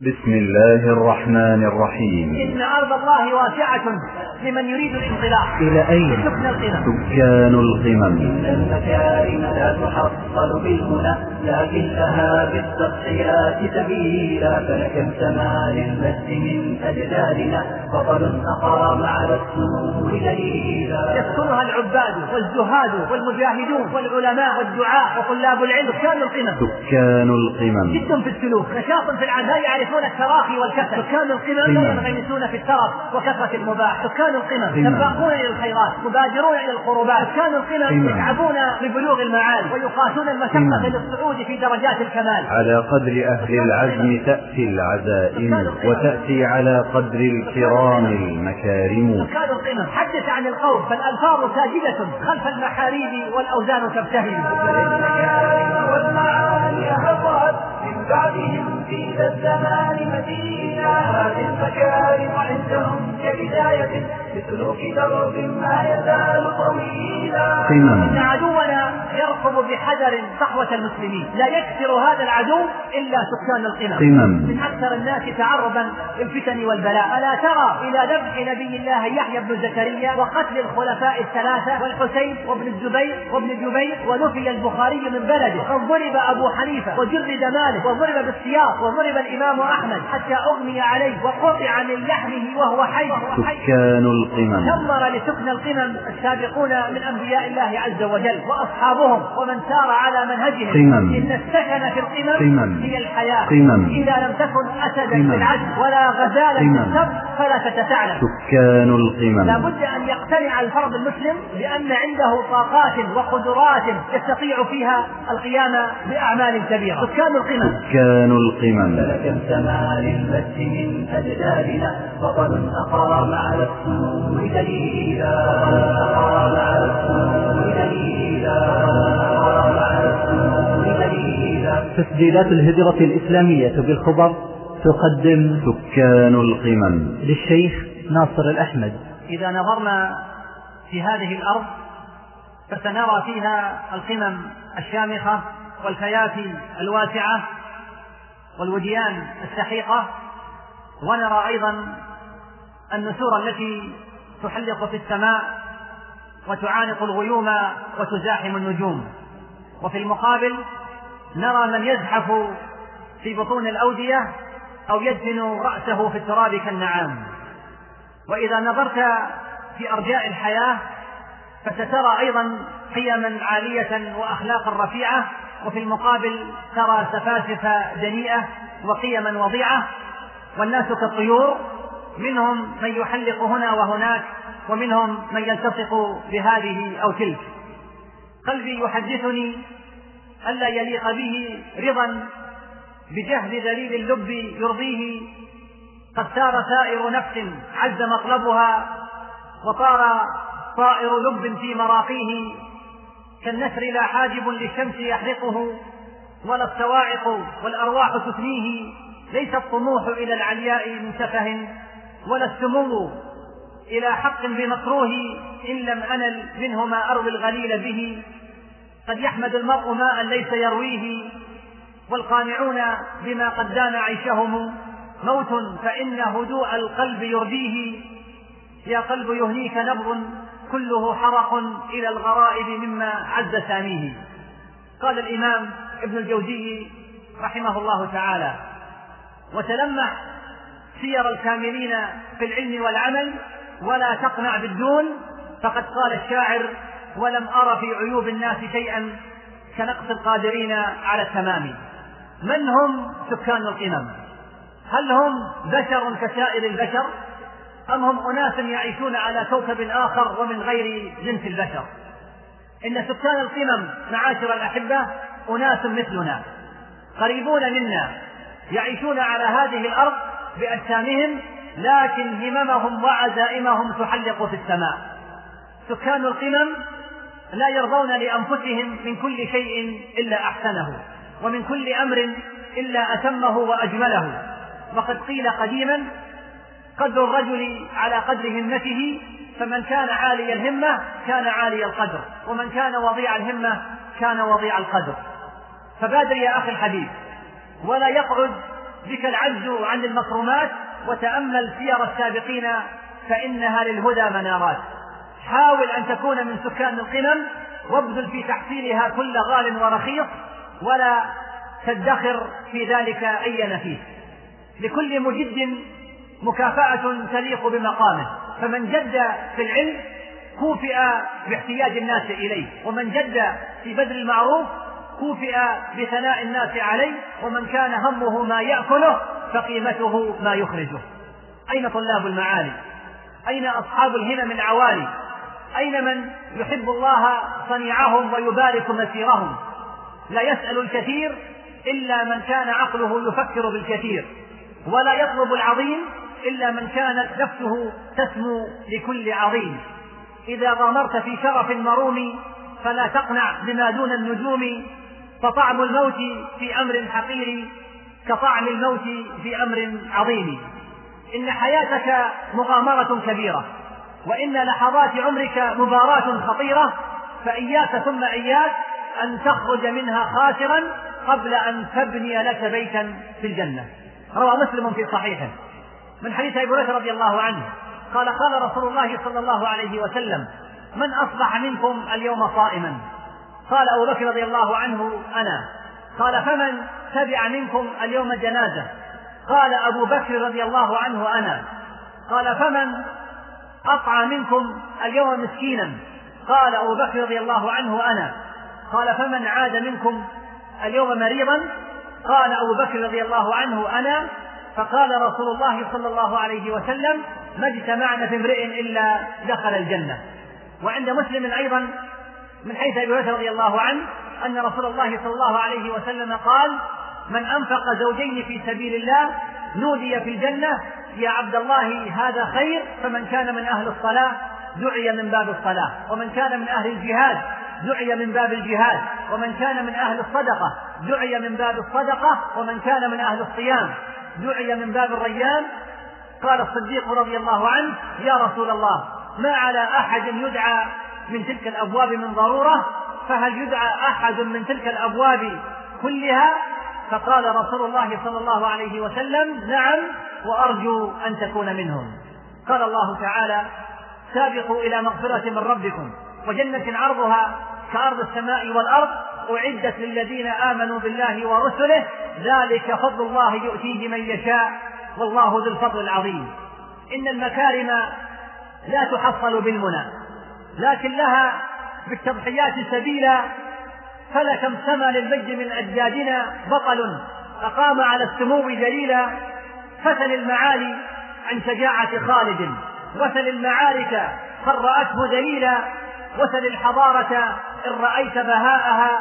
بسم الله الرحمن الرحيم. إن أرض الله واسعة لمن يريد الانطلاق إلى أين؟ سكن القمم. سكان القمم. إن المكارم لا تحصل بالهدى لكن لها بالتضحيات سبيلا. فلكم سما للمجد من أجدادنا بطل أقام على السرور دليلا. يسكنها العباد والزهاد والمجاهدون والعلماء والدعاء وطلاب العلم. سكان القمم. سكان القمم. جد في السلوك نشاط في العمل لا يعرفون التراخي والكسل. سكان القمم. ينغمسون في الترف وكثرة المباح. سكان القمم. قمم. سباقون إلى الخيرات مبادرون إلى القربات. سكان القمم قمم. يتعبون لبلوغ المعالي ويقاسون المشقة قمم. للصعود في درجات الكمال. على قدر أهل العزم تأتي العزائم وتأتي على قدر الكرام المكارم. سكان القمم. حدث عن القوم فالألفاظ ساجدة خلف المحاريب والأوزان من بعدهم الزمان مدينة. هذه المكارم عندهم كبداية لسلوك درب ما يزال طويلا. إن عدونا يرقب بحذر صحوة المسلمين. لا يكسر هذا العدو إلا سكان القمم. قمم من أكثر الناس تعرضا للفتن والبلاء. ألا ترى إلى ذبح نبي الله يحيى بن زكريا وقتل الخلفاء الثلاثة والحسين وابن الزبير وابن جبير ونفي البخاري من بلده. وقد ضرب أبو حنيفة وجرد ماله وضرب بالسياط وضرب الإمام أحمد حتى أغمي عليه وقطع من لحمه وهو حي سكان القمم دمر لسكن القمم السابقون من أنبياء الله عز وجل وأصحابهم ومن سار على منهجهم قمم. إن السكن في القمم قمم. هي الحياة قمم. إذا لم تكن أسدا قمم. في العدل ولا غزالا. السبت فلا تتثعلب سكان القمم لابد أن يقتنع الفرد المسلم بأن عنده طاقات وقدرات يستطيع فيها القيام بأعمال كبيرة سكان القمم سكان القمم فلكم سما للمجد من أجدادنا بطل أقام على السرور دليلا. أقام على السرور دليلا تسجيلات الهجرة الإسلامية بالخبر تقدم سكان القمم. للشيخ ناصر الأحمد. إذا نظرنا في هذه الأرض فسنرى فيها القمم الشامخة والفيافي الواسعة والوديان السحيقة. ونرى أيضا النسور التي تحلق في السماء وتعانق الغيوم وتزاحم النجوم. وفي المقابل نرى من يزحف في بطون الأودية أو يدفن رأسه في التراب كالنعام. وإذا نظرت في أرجاء الحياة فسترى أيضا قيما عالية وأخلاقا رفيعة وفي المقابل ترى سفاسف دنيئة وقيما وضيعة والناس كالطيور منهم من يحلق هنا وهناك ومنهم من يلتصق بهذه أو تلك. قلبي يحدثني ألا يليق به رضا بجهد ذليل اللب يرضيه. قد سار سائر نفس عز مطلبها وطار طائر لب في مراقيه. كالنسر لا حاجب للشمس يحرقه ولا الصواعق والأرواح تثنيه ليس الطموح إلى العلياء من سفه ولا السمو إلى حق بمكروه إن لم أنل منه ما أروي الغليل به. قد يحمد المرء ماء ليس يرويه والقانعون بما قد دان عيشهم. موت فإن هدوء القلب يرديه. يا قلب يهنيك نبض كله حرق إلى الغرائب مما عز ثانية. قال الإمام ابن الجوزي رحمه الله تعالى وتلمح سير الكاملين في العلم والعمل ولا تقنع بالدون فقد قال الشاعر ولم أر في عيوب الناس شيئا كنقص القادرين على التمام من هم سكان القمم؟ هل هم بشر كسائر البشر؟ أم هم أناس يعيشون على كوكب آخر ومن غير جنس البشر؟ إن سكان القمم معاشر الأحبة أناس مثلنا قريبون منا يعيشون على هذه الأرض بأجسامهم لكن هممهم وعزائمهم تحلق في السماء. سكان القمم لا يرضون لأنفسهم من كل شيء إلا أحسنه ومن كل أمر إلا أتمه وأجمله. وقد قيل قديما قدر الرجل على قدر همته فمن كان عالي الهمة كان عالي القدر ومن كان وضيع الهمة كان وضيع القدر. فبادر يا أخي الحبيب ولا يقعد بك العجز عن المكرمات وتأمل سير السابقين فإنها للهدى منارات. حاول أن تكون من سكان القمم وابذل في تحصيلها كل غال ورخيص ولا تدخر في ذلك أي نفيس. لكل مجد مكافأة تليق بمقامه. فمن جد في العلم كوفئ باحتياج الناس إليه. ومن جد في بذل المعروف كوفئ بثناء الناس عليه. ومن كان همه ما يأكله فقيمته ما يخرجه. أين طلاب المعالي؟ أين أصحاب الهمم العوالي؟ أين من يحب الله صنيعهم ويبارك مسيرهم؟ لا يسأل الكثير إلا من كان عقله يفكر بالكثير. ولا يطلب العظيم إلا من كانت نفسه تسمو لكل عظيم. إذا غامرت في شرف مروم فلا تقنع بما دون النجوم فطعم الموت في أمر حقير كطعم الموت في أمر عظيم. إن حياتك مغامرة كبيرة وإن لحظات عمرك مباراة خطيرة فإياك ثم إياك أن تخرج منها خاسرا قبل أن تبني لك بيتا في الجنة. روى مسلم في صحيحه. من حديث أبي هريرة رضي الله عنه. قال قال رسول الله صلى الله عليه وسلم من أصبح منكم اليوم صائما؟ قال أبو بكر رضي الله عنه أنا. قال فمن تبع منكم اليوم جنازة؟ قال أبو بكر رضي الله عنه أنا. قال فمن أطعى منكم اليوم مسكينا؟ قال أبو بكر رضي الله عنه أنا. قال فمن عاد منكم اليوم مريضا؟ قال أبو بكر رضي الله عنه أنا. فقال رسول الله صلى الله عليه وسلم ما اجتمعنا في امرئ إلا دخل الجنة. وعند مسلم أيضا من حيث أبي هريرة رضي الله عنه أن رسول الله صلى الله عليه وسلم قال من أنفق زوجين في سبيل الله نودي في الجنة يا عبد الله هذا خير فمن كان من أهل الصلاة دعي من باب الصلاة ومن كان من أهل الجهاد دعي من باب الجهاد ومن كان من أهل الصدقة دعي من باب الصدقة ومن كان من أهل الصيام. دعي من باب الريان. قال الصديق رضي الله عنه يا رسول الله ما على أحد يدعى من تلك الأبواب من ضرورة؟ فهل يدعى أحد من تلك الأبواب كلها؟ فقال رسول الله صلى الله عليه وسلم نعم وأرجو أن تكون منهم. قال الله تعالى سابقوا إلى مغفرة من ربكم. وجنة عرضها كأرض السماء والأرض أعدت للذين آمنوا بالله ورسله ذلك فضل الله يؤتيه من يشاء والله ذو الفضل العظيم. إن المكارم لا تحصل بالمنى لكن لها بالتضحيات سبيلا فلكم سما للمجد من أجدادنا بطل أقام على السمو دليلا فتل المعالي عن شجاعة خالد وثل المعارك فرأته دليلا وسل الحضارة إن رأيت بهاءها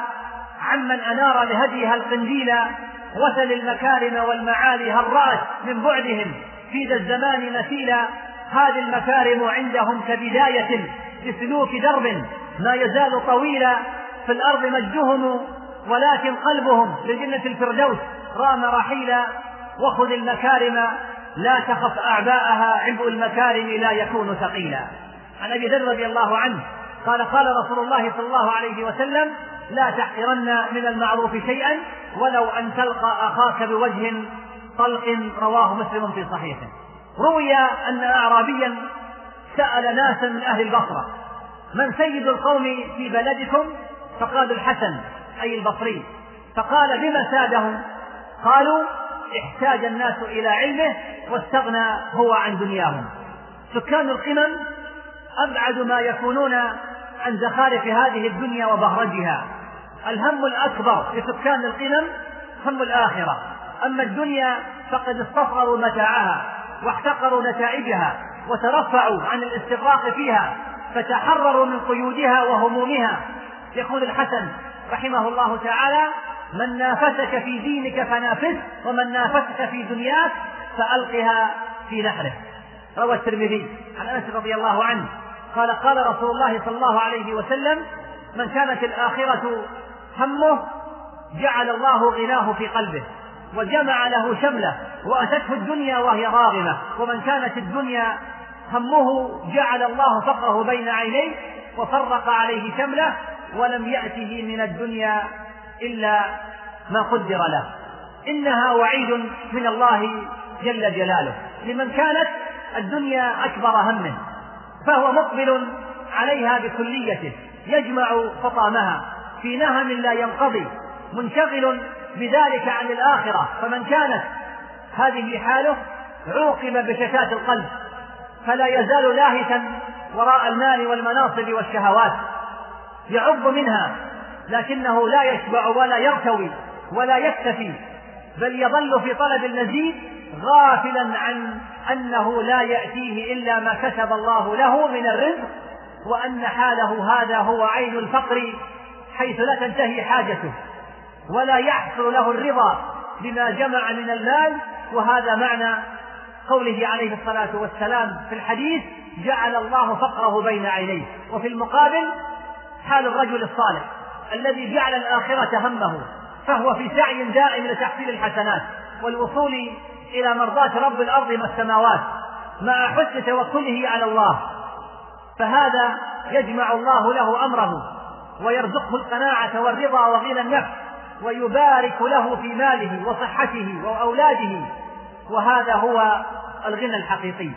عمن أنار لهديها القنديلا وسل المكارم والمعالي هل رأت من بعدهم في ذا الزمان مثيلا هذه المكارم عندهم كبداية لسلوك درب ما يزال طويلا في الأرض مجدهم ولكن قلبهم لجنة الفردوس رام رحيلا وخذ المكارم لا تخف أعباءها عبء المكارم لا يكون ثقيلا. عن أبي ذر رضي الله عنه قال قال رسول الله صلى الله عليه وسلم لا تحقرن من المعروف شيئا ولو أن تلقى أخاك بوجه طلق رواه مسلم في صحيحه. روي أن أعرابيا سأل ناسا من أهل البصرة من سيد القوم في بلدكم؟ فقالوا الحسن أي البصري فقال بما سادهم؟ قالوا احتاج الناس إلى علمه واستغنى هو عن دنياهم. سكان القمم أبعد ما يكونون عن زخارف هذه الدنيا وبهرجها. الهم الأكبر لسكان القمم هم الآخرة. أما الدنيا فقد استصغروا متاعها واحتقروا نتائجها وترفعوا عن الاستغراق فيها فتحرروا من قيودها وهمومها. يقول الحسن رحمه الله تعالى من نافسك في دينك فنافسه ومن نافسك في دنياك فألقها في نحره روى الترمذي عن أنس رضي الله عنه قال قال رسول الله صلى الله عليه وسلم من كانت الآخرة همه جعل الله غناه في قلبه وجمع له شمله وأتته الدنيا وهي راغمة ومن كانت الدنيا همه جعل الله فقره بين عينيه وفرق عليه شمله ولم يأته من الدنيا إلا ما قدر له. إنها وعيد من الله جل جلاله. لمن كانت الدنيا أكبر همه. فهو مقبل عليها بكليته يجمع حطامها في نهم لا ينقضي منشغل بذلك عن الآخرة. فمن كانت هذه حاله عوقب بشتات القلب فلا يزال لاهثا وراء المال والمناصب والشهوات. يعب منها لكنه لا يشبع ولا يرتوي ولا يكتفي بل يظل في طلب المزيد غافلا عن أنه لا يأتيه إلا ما كتب الله له من الرزق وأن حاله هذا هو عين الفقر حيث لا تنتهي حاجته ولا يحصل له الرضا بما جمع من المال. وهذا معنى قوله عليه الصلاة والسلام في الحديث جعل الله فقره بين عينيه. وفي المقابل حال الرجل الصالح الذي جعل الآخرة همه فهو في سعي دائم لتحصيل الحسنات والوصول إلى مرضاة رب الأرض والسماوات مع حسن توكله على الله. فهذا يجمع الله له أمره ويرزقه القناعة والرضا وغنى النفس ويبارك له في ماله وصحته وأولاده. وهذا هو الغنى الحقيقي.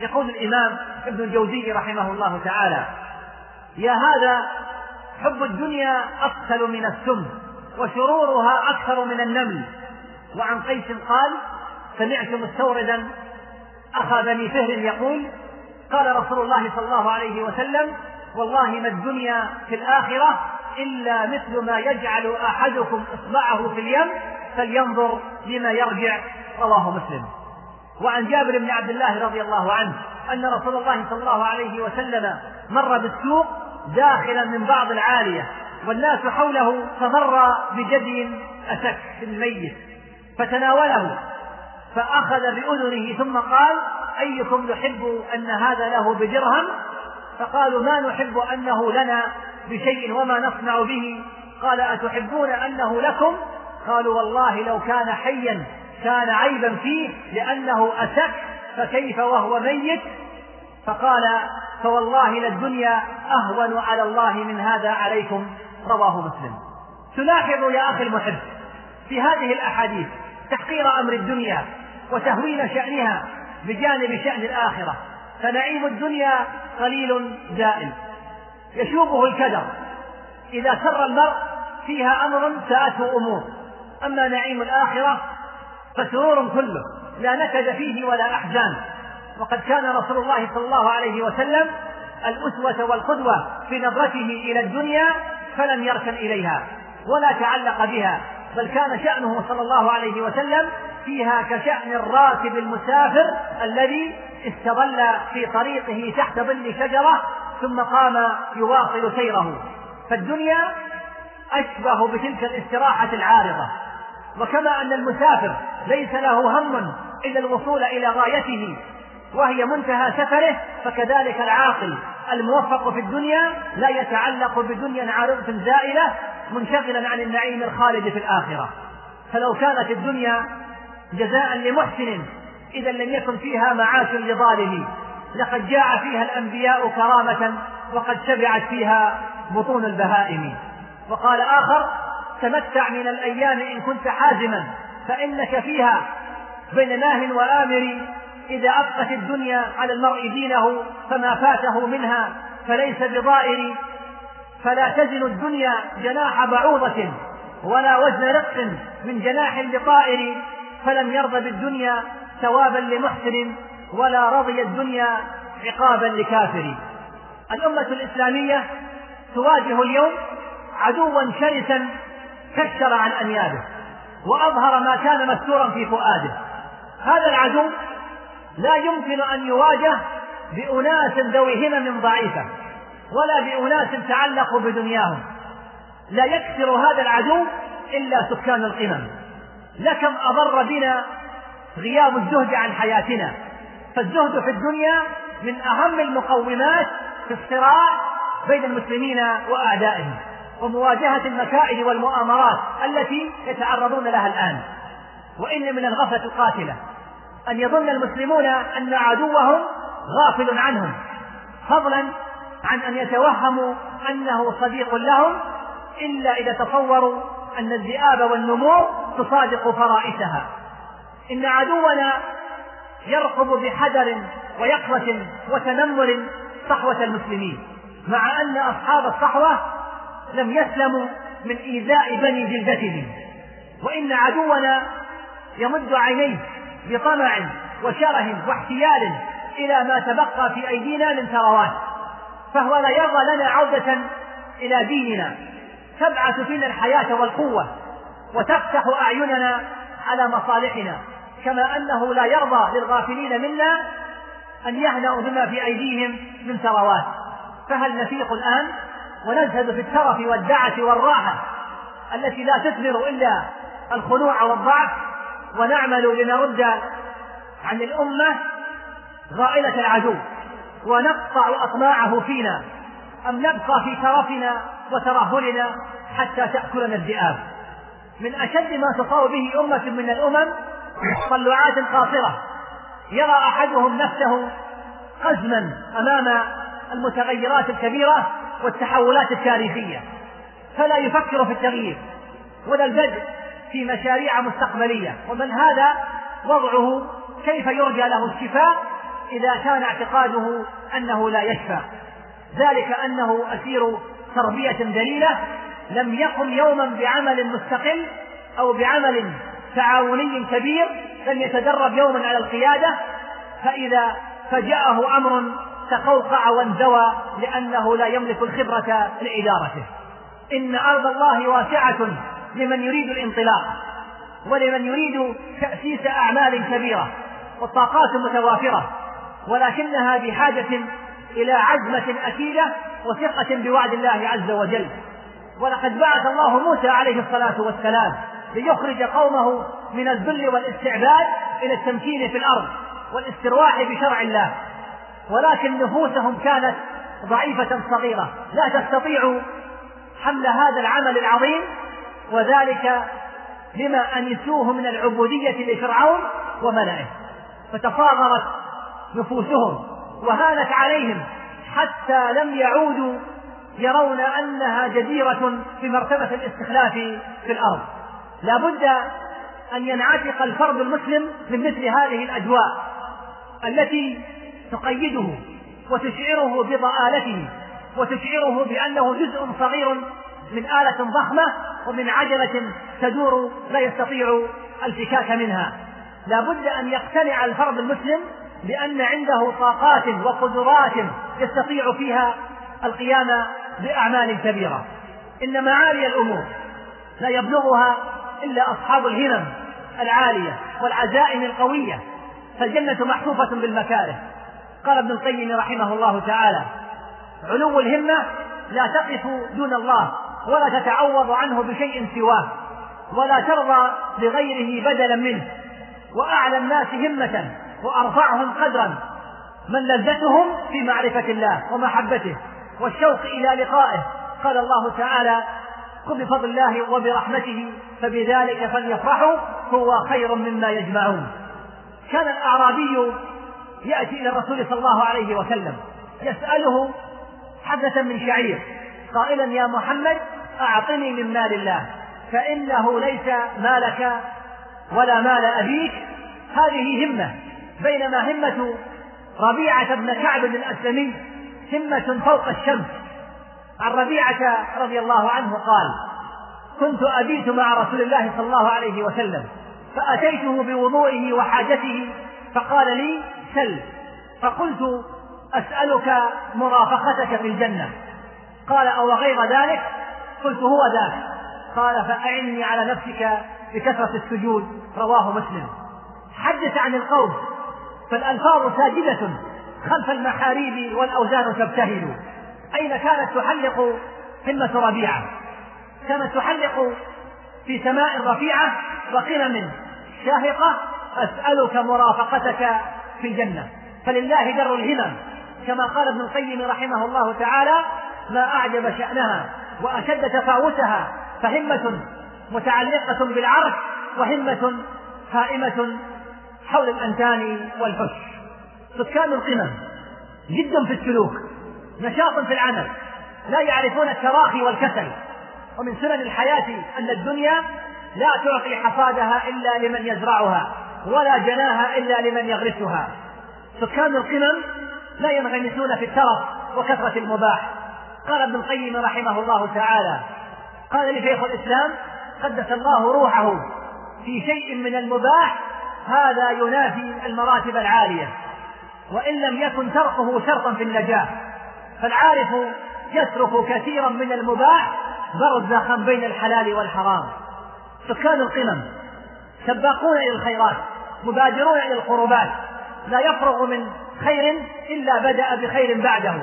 يقول الإمام ابن الجوزي رحمه الله تعالى يا هذا حب الدنيا أقتل من السم وشرورها أكثر من النمل. وعن قيس قال سمعت مستوردا أخا بني فهر يقول قال رسول الله صلى الله عليه وسلم والله ما الدنيا في الآخرة إلا مثل ما يجعل أحدكم إصبعه في اليم فلينظر لما يرجع. رواه مسلم. وعن جابر بن عبد الله رضي الله عنه أن رسول الله صلى الله عليه وسلم مر بالسوق داخلا من بعض العالية. والناس حوله فمر بجدي أسك ميت فتناوله فأخذ بأذنه ثم قال أيكم يحب أن هذا له بدرهم؟ فقالوا ما نحب أنه لنا بشيء وما نصنع به. قال أتحبون أنه لكم؟ قالوا والله لو كان حيا كان عيبا فيه لأنه أسك فكيف وهو ميت؟ فقال فوالله للدنيا أهون على الله من هذا عليكم. رواه مسلم. تلاحظ يا أخي المحب في هذه الأحاديث تحقير أمر الدنيا وتهوين شأنها بجانب شأن الآخرة. فنعيم الدنيا قليل زائل يشوبه الكدر. إذا سر المرء فيها أمر ساءته أمور. أما نعيم الآخرة فسرور كله. لا نكد فيه ولا أحزان. وقد كان رسول الله صلى الله عليه وسلم الأسوة والقدوة في نظرته إلى الدنيا فلم يركن إليها ولا تعلق بها بل كان شأنه صلى الله عليه وسلم فيها كشأن الراكب المسافر الذي استظل في طريقه تحت ظل شجرة ثم قام يواصل سيره. فالدنيا أشبه بتلك الاستراحة العارضة. وكما أن المسافر ليس له هم إلا الوصول إلى غايته وهي منتهى سفره فكذلك العاقل الموفق في الدنيا لا يتعلق بدنيا عارضة زائلة منشغلا عن النعيم الخالد في الآخرة. فلو كانت الدنيا جزاء لمحسن إذا لم يكن فيها معاش لظالم لقد جاء فيها الأنبياء كرامة وقد شبعت فيها بطون البهائم. وقال آخر تمتع من الأيام إن كنت حازما فإنك فيها بين ناه وآمر إذا أبقت الدنيا على المرء دينه فما فاته منها فليس بضائر. فلا تزن الدنيا جناح بعوضة ولا وزن رق من جناح لطائر فلم يرضى بالدنيا ثوابا لمحسن ولا رضي الدنيا عقابا لكافر. الأمة الإسلامية تواجه اليوم عدوا شرسا كشر عن أنيابه وأظهر ما كان مستورا في فؤاده. هذا العدو لا يمكن أن يواجه بأناس ذوي همم ضعيفة ولا بأناس تعلقوا بدنياهم. لا يكسر هذا العدو إلا سكان القمم. لكم أضر بنا غياب الزهد عن حياتنا. فالزهد في الدنيا من أهم المقومات في الصراع بين المسلمين وأعدائهم ومواجهة المكائد والمؤامرات التي يتعرضون لها الآن. وإن من الغفلة القاتلة. أن يظن المسلمون أن عدوهم غافل عنهم فضلا عن أن يتوهموا أنه صديق لهم إلا إذا تصوروا أن الذئاب والنمور تصادق فرائسها. إن عدونا يرقب بحذر ويقظة وتنمر صحوة المسلمين مع أن أصحاب الصحوة لم يسلموا من إيذاء بني جلدتهم. وإن عدونا يمد عينيه بطمع وشره واحتيال إلى ما تبقى في أيدينا من ثروات. فهو لا يرضى لنا عودة إلى ديننا. تبعث فينا الحياة والقوة وتفتح أعيننا على مصالحنا. كما أنه لا يرضى للغافلين منا أن يهنأوا بما في أيديهم من ثروات. فهل نفيق الآن ونزهد في الترف والدعة والراحة التي لا تثمر إلا الخنوع والضعف؟ ونعمل لنرد عن الأمة غائلة العدو ونقطع أطماعه فينا أم نبقى في ترفنا وترهلنا حتى تأكلنا الذئاب. من أشد ما تصاب به أمة من الأمم تطلعات قاصرة يرى أحدهم نفسه قزما أمام المتغيرات الكبيرة والتحولات التاريخية. فلا يفكر في التغيير ولا البدء في مشاريع مستقبلية. ومن هذا وضعه كيف يرجى له الشفاء إذا كان اعتقاده أنه لا يشفى. ذلك أنه أسير تربية دليلة لم يقم يوما بعمل مستقل أو بعمل تعاوني كبير لم يتدرب يوما على القيادة فإذا فجاءه أمر تقوقع وانزوى لأنه لا يملك الخبرة لإدارته. إن أرض الله واسعة لمن يريد الانطلاق ولمن يريد تأسيس أعمال كبيرة والطاقات متوافرة ولكنها بحاجة إلى عزمة أكيدة وثقة بوعد الله عز وجل. ولقد بعث الله موسى عليه الصلاة والسلام ليخرج قومه من الذل والاستعباد إلى التمكين في الأرض والاسترواح بشرع الله. ولكن نفوسهم كانت ضعيفة صغيرة. لا تستطيع حمل هذا العمل العظيم وذلك لما أنسوه من العبودية لفرعون وملئه. فتفاضلت نفوسهم وهانت عليهم حتى لم يعودوا يرون أنها جديرة بمرتبة الاستخلاف في الأرض. لا بد أن ينعتق الفرد المسلم من مثل هذه الأجواء التي تقيده وتشعره بضآلته وتشعره بأنه جزء صغير من آلة ضخمة ومن عجلة تدور لا يستطيع الفكاك منها. لا بد أن يقتنع الفرد المسلم بأن عنده طاقات وقدرات يستطيع فيها القيام بأعمال كبيرة. إن معالي الأمور لا يبلغها إلا أصحاب الهمم العالية والعزائم القوية. فالجنة محفوفة بالمكاره. قال ابن القيم رحمه الله تعالى علو الهمة لا تقف دون الله ولا تتعوض عنه بشيء سواه ولا ترضى لغيره بدلا منه. وأعلى الناس همة وأرفعهم قدرا. من لذتهم في معرفة الله ومحبته والشوق إلى لقائه. قال الله تعالى قل بفضل الله وبرحمته فبذلك فليفرحوا هو خير مما يجمعون. كان الأعرابي يأتي إلى الرسول صلى الله عليه وسلم يسأله حبة من شعير. قائلا يا محمد أعطني من مال الله فإنه ليس مالك ولا مال أبيك. هذه همة بينما همة ربيعة بن كعب الأسلمي همة فوق الشمس. عن ربيعة رضي الله عنه قال كنت أبيت مع رسول الله صلى الله عليه وسلم فأتيته بوضوئه وحاجته فقال لي سل. فقلت أسألك مرافقتك في الجنة. قال أو غير ذلك؟ قلت هو ذاك. قال فأعني على نفسك بكثرة السجود رواه مسلم. حدث عن القوم فالألفاظ ساجدة خلف المحاريب والأوزان تبتهل. أين كانت تحلق همة ربيعة؟ كانت تحلق في سماء رفيعة وقمم شاهقة أسألك مرافقتك في الجنة. فلله در الهمم كما قال ابن القيم رحمه الله تعالى ما أعجب شأنها وأشد تفاوتها فهمة متعلقة بالعرش وهمة هائمة حول الأنتان والحش. سكان القمم جد في السلوك نشاط في العمل لا يعرفون التراخي والكسل. ومن سنن الحياة أن الدنيا لا تعطي حصادها إلا لمن يزرعها ولا جناها إلا لمن يغرسها. سكان القمم لا ينغمسون في الترف وكثرة المباح. قال ابن القيم رحمه الله تعالى قال لي شيخ الإسلام قدس الله روحه في شيء من المباح هذا ينافي المراتب العالية. وإن لم يكن تركه شرطا في النجاة فالعارف يترك كثيرا من المباح برزخا بين الحلال والحرام. سكان القمم سباقون إلى الخيرات مبادرون إلى القربات. لا يفرغ من خير إلا بدأ بخير بعده.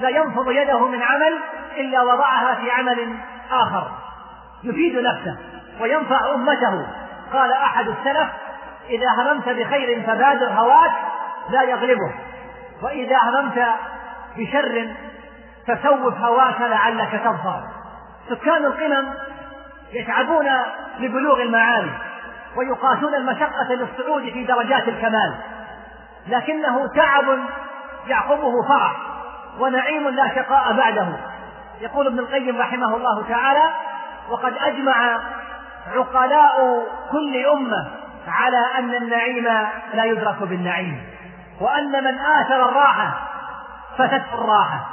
لا ينفض يده من عمل إلا وضعها في عمل آخر. يفيد نفسه وينفع أمته. قال أحد السلف إذا هممت بخير فبادر هواك لا يغلبه. وإذا هممت بشر فسوف هواك لعلك تظفر. سكان القمم يتعبون لبلوغ المعالي ويقاسون المشقة للصعود في درجات الكمال لكنه تعب يعقبه فرح. ونعيم لا شقاء بعده. يقول ابن القيم رحمه الله تعالى وقد أجمع عقلاء كل أمة على أن النعيم لا يدرك بالنعيم وأن من آثر الراحة فتته الراحة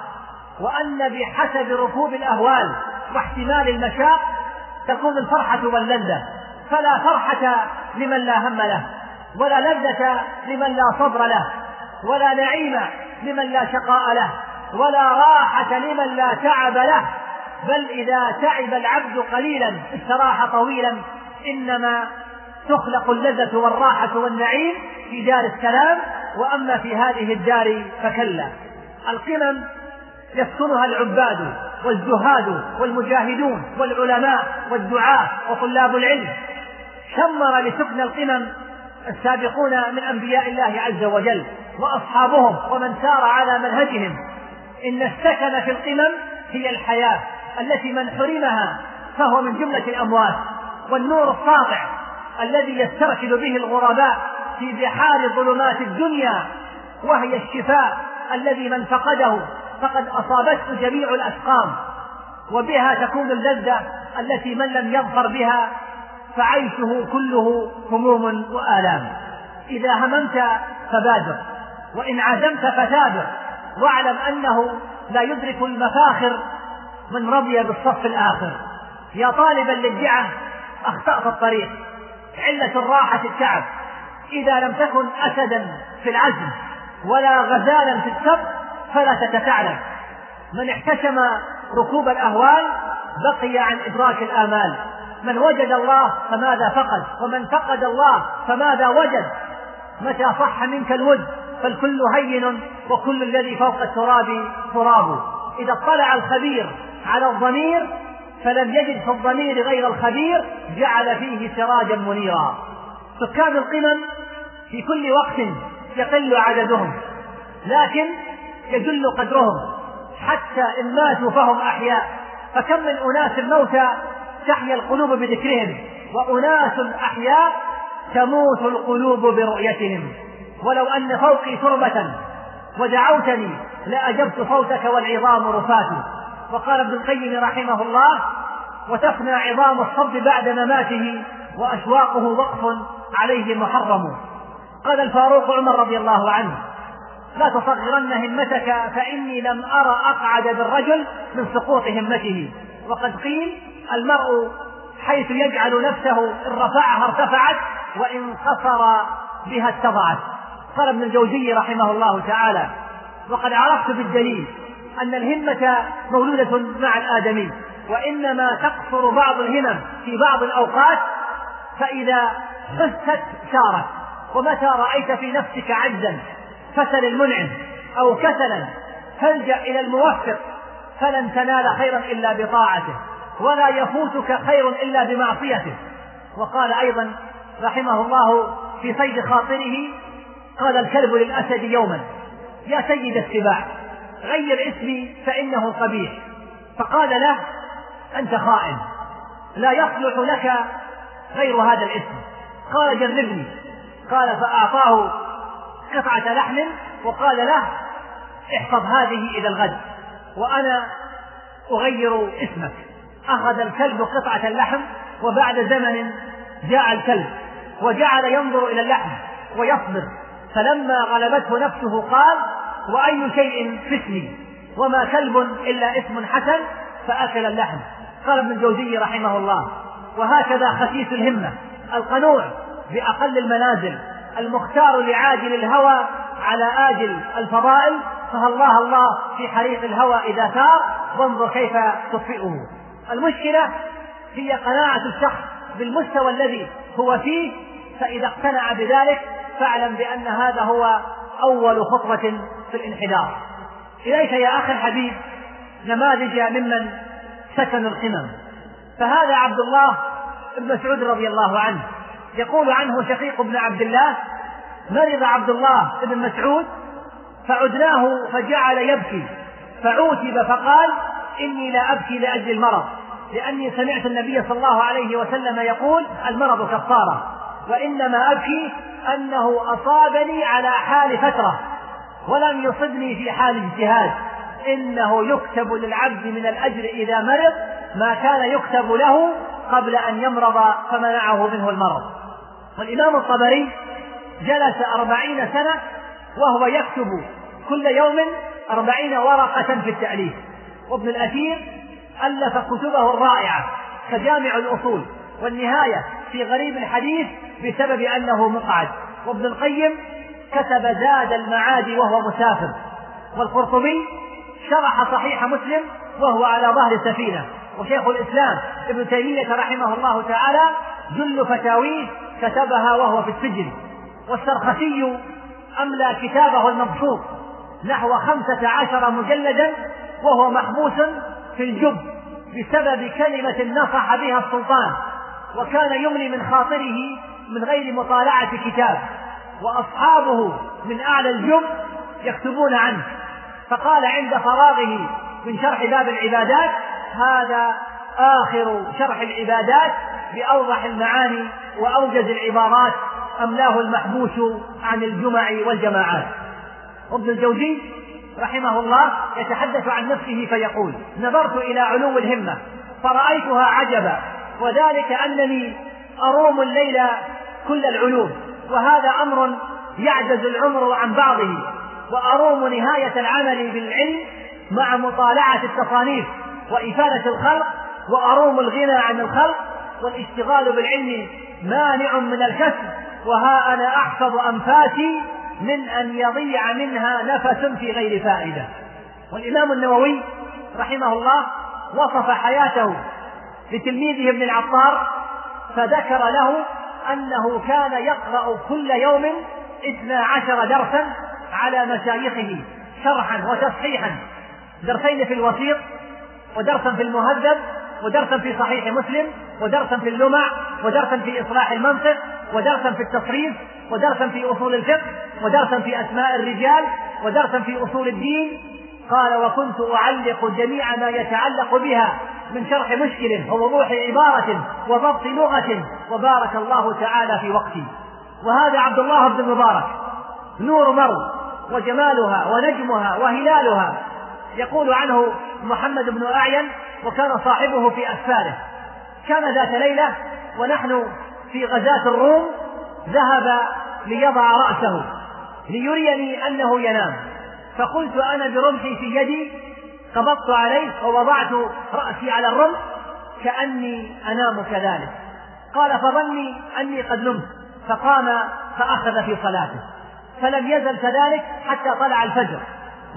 وأن بحسب ركوب الأهوال واحتمال المشاق تكون الفرحة واللذة فلا فرحة لمن لا هم له ولا لذة لمن لا صبر له ولا نعيم لمن لا شقاء له ولا راحة لمن لا تعب له. بل إذا تعب العبد قليلا استراح طويلا إنما تخلق اللذة والراحة والنعيم في دار السلام. وأما في هذه الدار فكلا. القمم يسكنها العباد والزهاد والمجاهدون والعلماء والدعاة وطلاب العلم. شمر لسكن القمم السابقون من أنبياء الله عز وجل. وأصحابهم ومن سار على منهجهم. إن السكن في القمم هي الحياة التي من حرمها فهو من جملة الأموات. والنور الساطع الذي يسترشد به الغرباء في بحار ظلمات الدنيا وهي الشفاء الذي من فقده فقد أصابته جميع الأسقام. وبها تكون اللذة التي من لم يظفر بها فعيشه كله هموم وآلام. إذا هممت فبادر. وإن عزمت فثابر واعلم أنه لا يدرك المفاخر من رضي بالصف الآخر. يا طالبا للدعة أخطأت الطريق. علة الراحة التعب. إذا لم تكن أسدا في العزم ولا غزالا في السبق فلا تتثعلب من احتشم ركوب الأهوال بقي عن إدراك الآمال. من وجد الله فماذا فقد؟ ومن فقد الله فماذا وجد؟ متى صح منك الود فالكل هين وكل الذي فوق التراب تراب. إذا اطلع الخبير على الضمير فلم يجد في الضمير غير الخبير جعل فيه سراجا منيرا. سكان القمم في كل وقت يقل عددهم لكن يجل قدرهم. حتى إن ماتوا فهم أحياء. فكم من أناس موتى تحيا القلوب بذكرهم وأناس أحياء تموت القلوب برؤيتهم. ولو أن فوقي تربة ودعوتني لأجبت صوتك والعظام رفات وقال ابن القيم رحمه الله وتفنى عظام الصب بعد مماته وأشواقه وقف عليه محرم. قال الفاروق عمر رضي الله عنه لا تصغرن همتك فإني لم أرى أقعد بالرجل من سقوط همته. وقد قيل المرء حيث يجعل نفسه إن رفعها ارتفعت وإن قصر بها اتضعت قال ابن الجوزي رحمه الله تعالى وقد عرفت بالدليل أن الهمة مولودة مع الآدمي وإنما تقصر بعض الهمم في بعض الأوقات فإذا حست سارت ومتى رأيت في نفسك عجزا فسل المنعم أو كسلا فالجأ إلى الموفق فلن تنال خيرا إلا بطاعته. ولا يفوتك خير إلا بمعصيته. وقال أيضا رحمه الله في صيد خاطره قال الكلب للأسد يوما يا سيد السباع غير اسمي فإنه قبيح. فقال له أنت خائن لا يصلح لك غير هذا الاسم. قال جربني. قال فأعطاه قطعة لحم وقال له احفظ هذه إلى الغد وأنا أغير اسمك. أخذ الكلب قطعة اللحم وبعد زمن جاء الكلب وجعل ينظر إلى اللحم ويصبر. فلما غلبته نفسه قال وأي شيء اسمي؟ وما كلب إلا اسم حسن فأكل اللحم. قال ابن الجوزي رحمه الله وهكذا خسيس الهمة القنوع بأقل المنازل المختار لعاجل الهوى على آجل الفضائل. فالله الله في حريق الهوى إذا ثار وانظر كيف تطفئه. المشكلة هي قناعة الشخص بالمستوى الذي هو فيه فإذا اقتنع بذلك فاعلم بأن هذا هو أول خطوة في الانحدار. إليك يا أخي الحبيب نماذج ممن سكنوا القمم. فهذا عبد الله بن مسعود رضي الله عنه. يقول عنه شقيق بن عبد الله مرض عبد الله بن مسعود فعدناه فجعل يبكي فعوتب فقال إني لا أبكي لأجل المرض. لأني سمعت النبي صلى الله عليه وسلم يقول المرض كفارة. وإنما أبكي أنه أصابني على حال فترة ولم يصبني في حال اجتهاد. إنه يكتب للعبد من الأجر إذا مرض ما كان يكتب له قبل أن يمرض فمنعه منه المرض. والإمام الطبري جلس أربعين سنة وهو يكتب كل يوم أربعين ورقة في التأليف. وابن الأثير ألف كتبه الرائعة كجامع الأصول والنهاية في غريب الحديث بسبب أنه مقعد. وابن القيم كتب زاد المعاد وهو مسافر. والقرطبي شرح صحيح مسلم وهو على ظهر سفينة وشيخ الإسلام ابن تيمية رحمه الله تعالى جل فتاويه كتبها وهو في السجن. والسرخسي أملى كتابه المبسوط نحو خمسة عشر مجلدا وهو محبوس في الجب بسبب كلمة نصح بها السلطان وكان يملي من خاطره من غير مطالعة كتاب وأصحابه من أعلى الجب يكتبون عنه. فقال عند فراغه من شرح باب العبادات هذا آخر شرح العبادات بأوضح المعاني وأوجز العبارات أملاه المحبوس عن الجمع والجماعات. وابن الجوزي رحمه الله يتحدث عن نفسه فيقول نظرت إلى علو الهمة فرأيتها عجبا وذلك أنني أروم الليل كل العلوم وهذا أمر يعجز العمر عن بعضه وأروم نهاية العمل بالعلم مع مطالعة التصانيف وإفادة الخلق وأروم الغنى عن الخلق والاشتغال بالعلم مانع من الكسب وها أنا أحفظ أنفاسي من أن يضيع منها نفس في غير فائدة. والإمام النووي رحمه الله وصف حياته لتلميذه ابن العطار فذكر له أنه كان يقرأ كل يوم اثنا عشر درسا على مشايخه شرحا وتصحيحا. درسين في الوسيط ودرسا في المهذب ودرسا في صحيح مسلم ودرسا في اللمع ودرسا في إصلاح المنطق ودرسا في التصريف ودرسا في أصول الفقه ودرسا في أسماء الرجال ودرسا في أصول الدين. قال وكنت أعلق جميع ما يتعلق بها من شرح مشكل ووضوح عبارة وضبط لغة وبارك الله تعالى في وقتي. وهذا عبد الله بن المبارك نور مرو وجمالها ونجمها وهلالها يقول عنه محمد بن أعين وكان صاحبه في أسفاره. كان ذات ليلة ونحن في غزاة الروم ذهب ليضع رأسه ليريني أنه ينام. فقلت أنا برمحي في يدي قبضت عليه ووضعت رأسي على الرمح كأني أنام كذلك. قال فظني أني قد نمت فقام فأخذ في صلاته. فلم يزل كذلك حتى طلع الفجر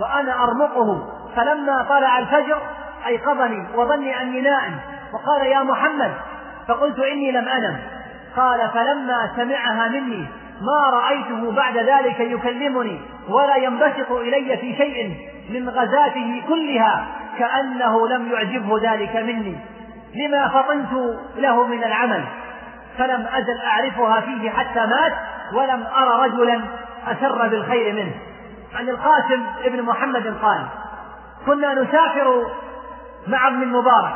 وأنا أرمقه. فلما طلع الفجر أيقظني وظني أني نائم وقال يا محمد فقلت إني لم أنم. قال فلما سمعها مني ما رأيته بعد ذلك يكلمني ولا ينبسط إلي في شيء من غزاته كلها كأنه لم يعجبه ذلك مني. لما فطنت له من العمل فلم أزل أعرفها فيه حتى مات ولم أرى رجلا أسر بالخير منه. عن القاسم ابن محمد قال كنا نسافر مع ابن المبارك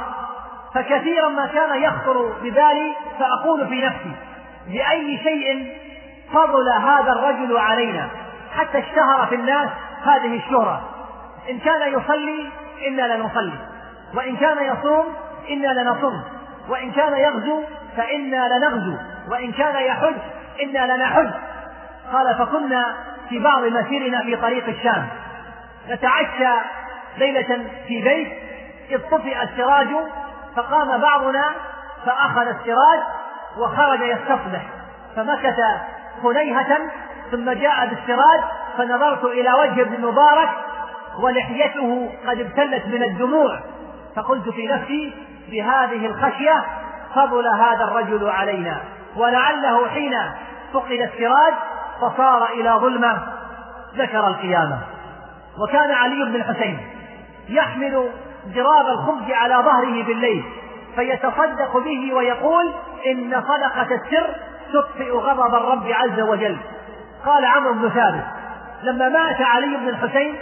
فكثيرا ما كان يخطر ببالي فأقول في نفسي بأي شيء فضل هذا الرجل علينا؟ حتى اشتهر في الناس هذه الشهرة. إن كان يصلي إنا لنصلي. وإن كان يصوم إنا لنصوم. وإن كان يغزو فإنا لنغزو. وإن كان يحج إنا لنحج. قال فكنا في بعض مسيرنا في طريق الشام. نتعشى ليلة في بيت إذ طفئ السراج فقام بعضنا فأخذ السراج وخرج يستصبح فمكث هنيهة ثم جاء بالسراج فنظرت إلى وجه ابن مبارك ولحيته قد ابتلت من الدموع. فقلت في نفسي بهذه الخشية فضل هذا الرجل علينا. ولعله حين فقد السراج فصار إلى ظلمة ذكر القيامة. وكان علي بن الحسين يحمل جراب الخبز على ظهره بالليل فيتصدق به ويقول إن صدقة السر تطفئ غضب الرب عز وجل. قال عمرو بن ثابت لما مات علي بن الحسين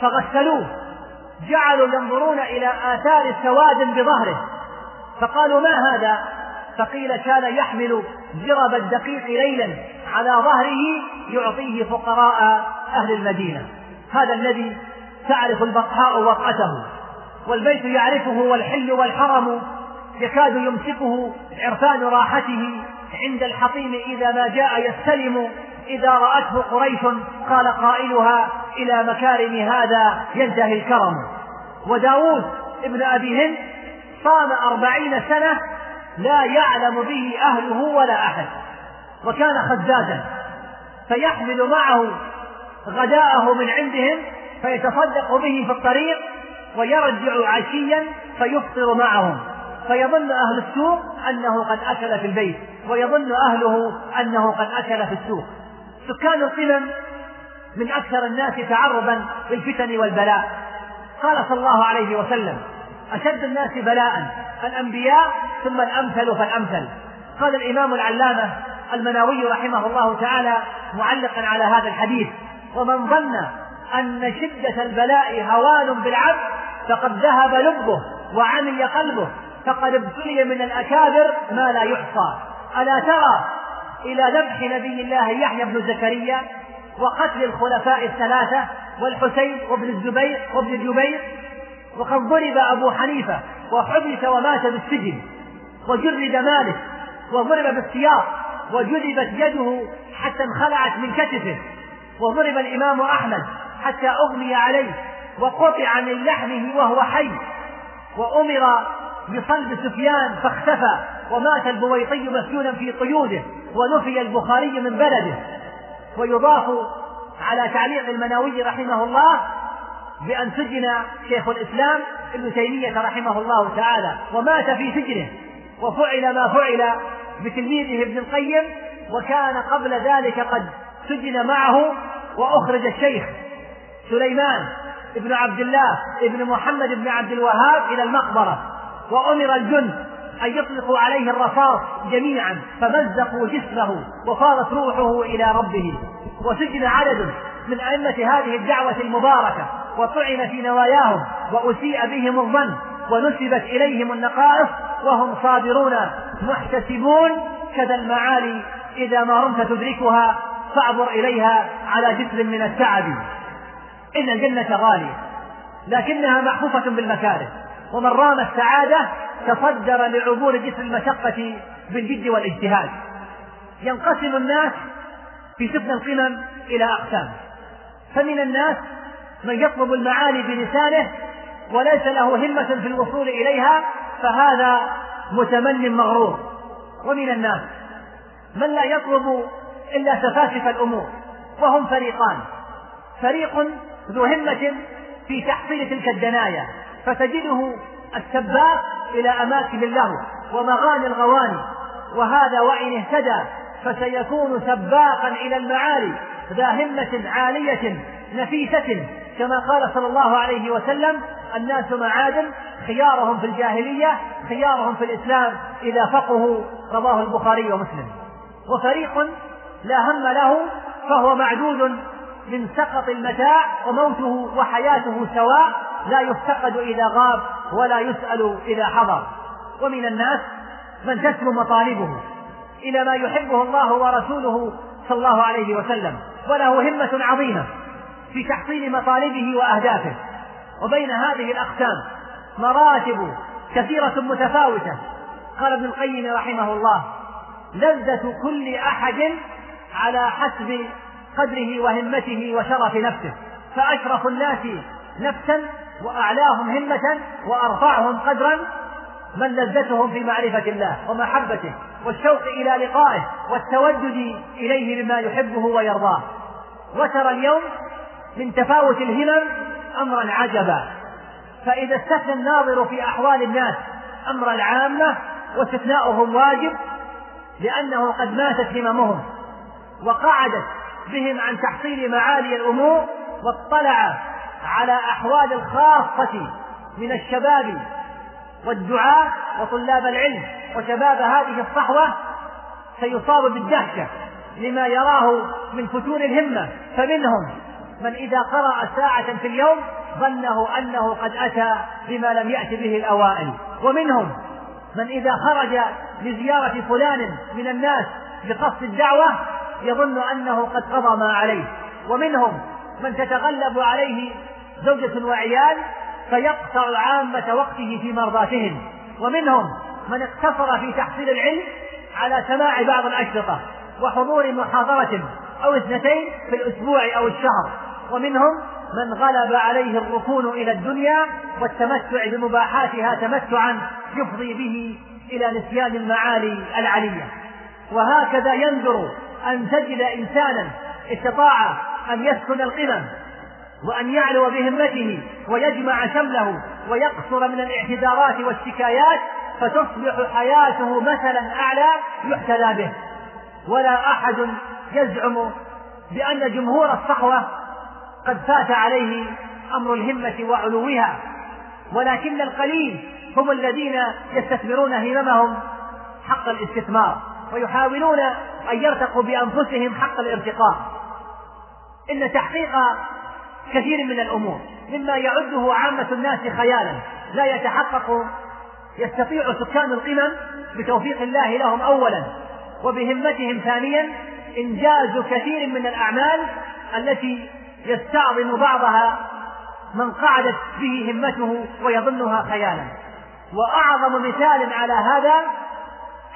فغسلوه جعلوا ينظرون إلى آثار سواد بظهره فقالوا ما هذا؟ فقيل كان يحمل جرب الدقيق ليلا على ظهره يعطيه فقراء أهل المدينة. هذا الذي تعرف البطحاء وقعته والبيت يعرفه والحل والحرم يكاد يمسكه عرفان راحته عند الحطيم إذا ما جاء يستلم. إذا رأته قريش قال قائلها إلى مكارم هذا ينتهي الكرم. وداود ابن أبي هند صام أربعين سنة لا يعلم به أهله ولا أحد وكان خزازا فيحمل معه غداءه من عندهم فيتصدق به في الطريق ويرجع عشيا فيفطر معهم. فيظن أهل السوق أنه قد أكل في البيت ويظن أهله أنه قد أكل في السوق. سكان القمم من أكثر الناس تعرضا للفتن والبلاء. قال صلى الله عليه وسلم أشد الناس بلاء الأنبياء ثم الأمثل فالأمثل. قال الإمام العلامة المناوي رحمه الله تعالى معلقا على هذا الحديث ومن ظن أن شدة البلاء هوان بالعبد فقد ذهب لبه وعمي قلبه فقد ابتلي من الأكابر ما لا يحصى. ألا ترى إلى ذبح نبي الله يحيى بن زكريا وقتل الخلفاء الثلاثة والحسين وابن الزبير وابن الجبير وقد ضرب أبو حنيفة وحبس ومات بالسجن وجرد مالك وضرب بالسياط وجذبت يده حتى انخلعت من كتفه وضرب الإمام أحمد حتى أغمي عليه وقطع من لحمه وهو حي. وأمر بصلب سفيان فاختفى ومات البويطي مسجونا في قيوده ونفي البخاري من بلده. ويضاف على تعليق المناوي رحمه الله بأن سجن شيخ الإسلام ابن تيمية رحمه الله تعالى ومات في سجنه. وفعل ما فعل بتلميذه ابن القيم وكان قبل ذلك قد سجن معه وأخرج الشيخ سليمان ابن عبد الله ابن محمد بن عبد الوهاب إلى المقبرة وأمر الجند أن يطلقوا عليه الرصاص جميعا فمزقوا جسمه وفارت روحه إلى ربه وسجن عدد من أئمة هذه الدعوة المباركة وطعن في نواياهم وأسيء بهم الظن ونسبت إليهم النقائص وهم صابرون محتسبون كذا المعالي إذا ما رمت تدركها فاعبر إليها على جسر من التعب. إن الجنة غالية لكنها محفوفة بالمكاره. ومن رام السعادة تصدر لعبور جسر المشقة بالجد والاجتهاد. ينقسم الناس في سفن القمم إلى أقسام. فمن الناس من يطلب المعالي بلسانه وليس له همة في الوصول إليها فهذا متمن مغرور. ومن الناس من لا يطلب إلا سفاسف الأمور وهم فريقان. فريق ذو همة في تحصيل تلك الدنايا فتجده السباق إلى أماكن اللهو ومغاني الغواني وهذا وإن اهتدى فسيكون سباقا إلى المعالي ذا همة عالية نفيسة كما قال صلى الله عليه وسلم الناس معادن خيارهم في الجاهلية خيارهم في الإسلام إذا فقهوا رواه البخاري ومسلم. وفريق لا هم له فهو معدود من سقط المتاع وموته وحياته سواء لا يفتقد إذا غاب ولا يسأل إذا حضر. ومن الناس من تسمو مطالبه إلى ما يحبه الله ورسوله صلى الله عليه وسلم. وله همة عظيمة في تحصيل مطالبه وأهدافه. وبين هذه الأقسام مراتب كثيرة متفاوتة. قال ابن القيم رحمه الله لذة كل أحد على حسب قدره وهمته وشرف نفسه. فأشرف الناس نفسا وأعلاهم همة وأرفعهم قدرا من لذتهم في معرفة الله ومحبته والشوق إلى لقائه والتودد إليه بما يحبه ويرضاه. وترى اليوم من تفاوت الهمم أمرا عجبا. فإذا استثنى الناظر في أحوال الناس أمر العامة واستثناؤهم واجب لأنه قد ماتت هممهم وقعدت بهم عن تحصيل معالي الأمور واطلع على أحوال الخاصة من الشباب والدعاة وطلاب العلم وشباب هذه الصحوة سيصاب بالدهشة لما يراه من فتور الهمة. فمنهم من إذا قرأ ساعة في اليوم ظنه أنه قد أتى بما لم يأت به الأوائل. ومنهم من إذا خرج لزيارة فلان من الناس بقصد الدعوة يظن أنه قد قضى ما عليه. ومنهم من تتغلب عليه زوجة وعيال فيقطع عامة وقته في مرضاتهم. ومنهم من اقتصر في تحصيل العلم على سماع بعض الأشرطة وحضور محاضرة أو اثنتين في الأسبوع أو الشهر. ومنهم من غلب عليه الركون إلى الدنيا والتمتع بمباحاتها تمتعا يفضي به إلى نسيان المعالي العلية. وهكذا ينذر أن تجد إنسانا استطاع أن يسكن القمم وأن يعلو بهمته ويجمع شمله ويقصر من الاعتذارات والشكايات فتصبح حياته مثلا أعلى يحتذى به. ولا أحد يزعم بأن جمهور الصحوة قد فات عليه أمر الهمة وعلوها ولكن القليل هم الذين يستثمرون هممهم حق الاستثمار. ويحاولون أن يرتقوا بأنفسهم حق الارتقاء. إن تحقيق كثير من الأمور مما يعده عامة الناس خيالا لا يتحقق يستطيع سكان القمم بتوفيق الله لهم أولا وبهمتهم ثانيا إنجاز كثير من الأعمال التي يستعظم بعضها من قعدت به همته ويظنها خيالا. وأعظم مثال على هذا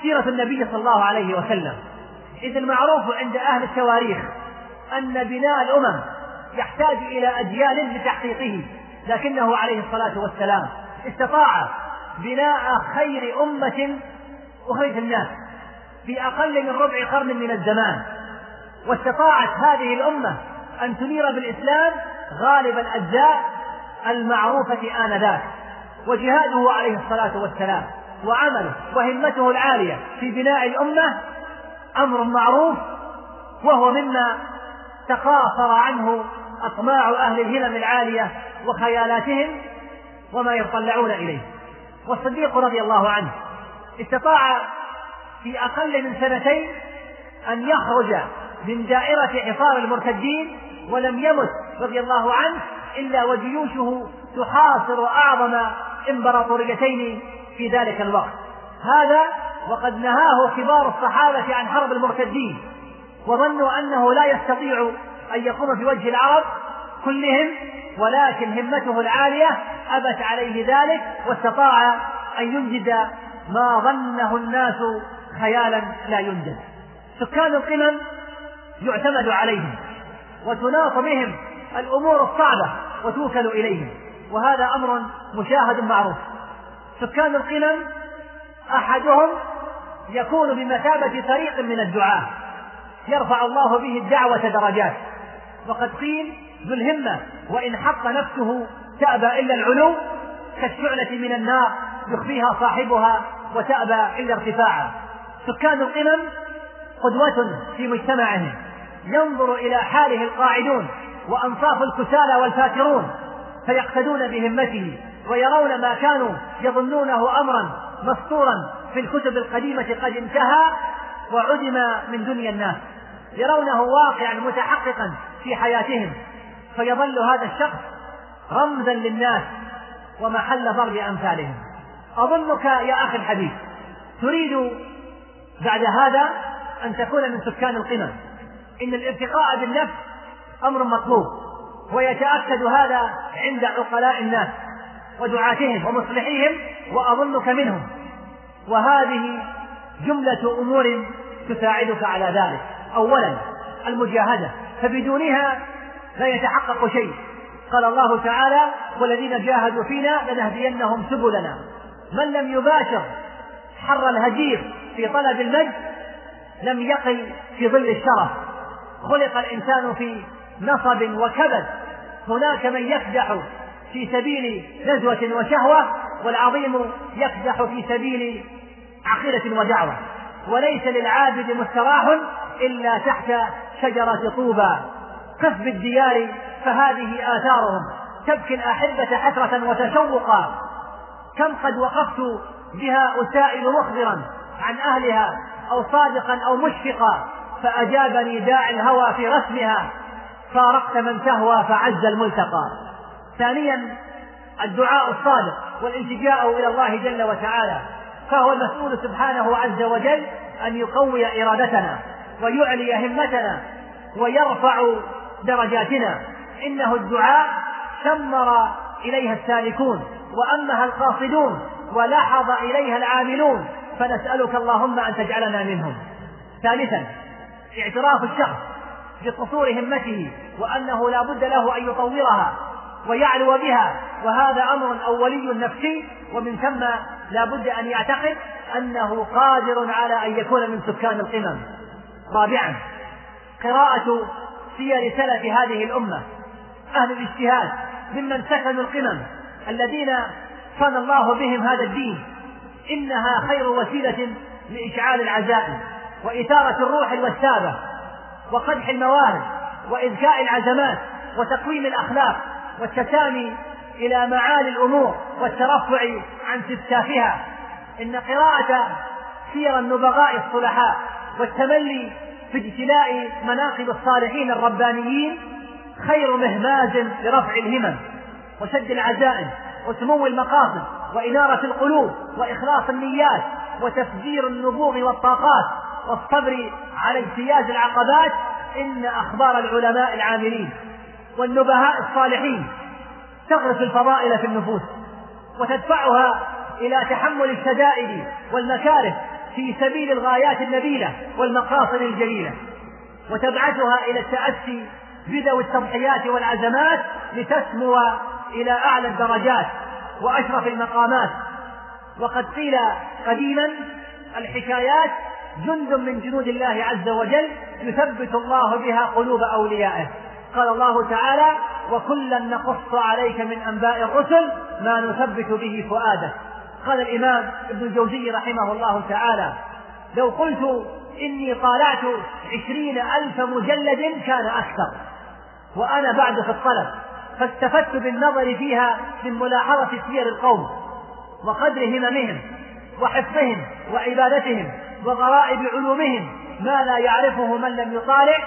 سيرة النبي صلى الله عليه وسلم. إذ المعروف عند أهل التواريخ أن بناء الأمم يحتاج إلى أجيال لتحقيقه لكنه عليه الصلاة والسلام استطاع بناء خير أمة أخرجت الناس في أقل من ربع قرن من الزمان. واستطاعت هذه الأمة أن تنير بالإسلام غالب الأجزاء المعروفة آنذاك. وجهاده عليه الصلاة والسلام. وعمله وهمته العالية في بناء الأمة أمر معروف وهو مما تقاصر عنه أطماع أهل الهمم العالية وخيالاتهم وما يتطلعون إليه. والصديق رضي الله عنه استطاع في أقل من سنتين أن يخرج من دائرة حصار المرتدين ولم يمت رضي الله عنه إلا وجيوشه تحاصر أعظم إمبراطوريتين في ذلك الوقت. هذا وقد نهاه كبار الصحابة عن حرب المرتدين وظنوا أنه لا يستطيع أن يقوم في وجه العرب كلهم ولكن همته العالية أبت عليه ذلك واستطاع أن ينجز ما ظنه الناس خيالا لا ينجز سكان القمم يعتمد عليهم وتناط بهم الأمور الصعبة وتوكل إليهم وهذا أمر مشاهد معروف. سكان القمم أحدهم يكون بمثابة فريق من الدعاة. يرفع الله به الدعوة درجات. وقد قيل ذو الهمة وإن حق نفسه تأبى إلا العلو كالشعلة من النار يخفيها صاحبها وتأبى إلا ارتفاعا سكان القمم قدوة في مجتمعهم. ينظر إلى حاله القاعدون وأنصاف الكسالى والفاترون فيقتدون بهمته. ويرون ما كانوا يظنونه أمرا مسطورا في الكتب القديمة قد انتهى وعدم من دنيا الناس. يرونه واقعا متحققا في حياتهم. فيظل هذا الشخص رمزا للناس ومحل ضرب أمثالهم. أظنك يا أخي الحبيب تريد بعد هذا أن تكون من سكان القمم. إن الارتقاء بالنفس أمر مطلوب ويتأكد هذا عند عقلاء الناس. ودعاتهم ومصلحيهم وأظنك منهم. وهذه جملة أمور تساعدك على ذلك. أولا المجاهدة. فبدونها لا يتحقق شيء. قال الله تعالى والذين جاهدوا فينا لنهدينهم سبلنا. من لم يباشر حر الهجير في طلب المجد لم يقي في ظل الشرف. خلق الإنسان في نصب وكبد. هناك من يكدح في سبيل نزوة وشهوة والعظيم يكدح في سبيل عقيدة ودعوة. وليس للعابد مستراح إلا تحت شجرة طوبى. قف بالديار فهذه آثارهم. تبكي الأحبة حسرة وتشوقا. كم قد وقفت بها أسائل مخبرا عن أهلها أو صادقا أو مشفقا فأجابني داعي الهوى في رسمها. فارقت من تهوى فعز الملتقى. ثانيا الدعاء الصادق والالتجاء إلى الله جل وتعالى فهو المسؤول سبحانه عز وجل أن يقوي إرادتنا ويعلي همتنا ويرفع درجاتنا. إنه الدعاء شمر إليها السالكون وأمها القاصدون ولحظ إليها العاملون. فنسألك اللهم أن تجعلنا منهم. ثالثا اعتراف الشخص بقصور همته وأنه لا بد له أن يطورها. ويعلو بها وهذا أمر أولي نفسي ومن ثم لا بد أن يعتقد أنه قادر على أن يكون من سكان القمم. رابعا قراءة سير سلف هذه الأمة. أهل الاجتهاد ممن سكنوا القمم الذين صنى الله بهم هذا الدين. إنها خير وسيلة لإشعال العزائم وإثارة الروح الوسابة وقدح المواهب وإذكاء العزمات وتقويم الأخلاق. والتسامي إلى معالي الأمور والترفع عن سفسافها إن قراءة سير النبغاء الصلحاء والتملي في اجتلاء مناقب الصالحين الربانيين خير مهماز لرفع الهمم وسد العزائم وسمو المقاصد وإنارة القلوب وإخلاص النيات وتفجير النبوغ والطاقات والصبر على اجتياز العقبات. إن أخبار العلماء العاملين والنبهاء الصالحين تغرس الفضائل في النفوس وتدفعها إلى تحمل الشدائد والمكاره في سبيل الغايات النبيلة والمقاصد الجليلة وتبعثها إلى التأسي بذوي التضحيات والعزمات لتسمو إلى أعلى الدرجات وأشرف المقامات. وقد قيل قديما الحكايات جند من جنود الله عز وجل يثبت الله بها قلوب أوليائه. قال الله تعالى وكلا نقص عليك من أنباء الرسل ما نثبت به فؤادك. قال الإمام ابن الجوزي رحمه الله تعالى لو قلت إني طالعت عشرين ألف مجلد كان أكثر وأنا بعد في الطلب فاستفدت بالنظر فيها من ملاحظة سير القوم وقدر هممهم وحفظهم وعبادتهم وغرائب علومهم ما لا يعرفه من لم يطالع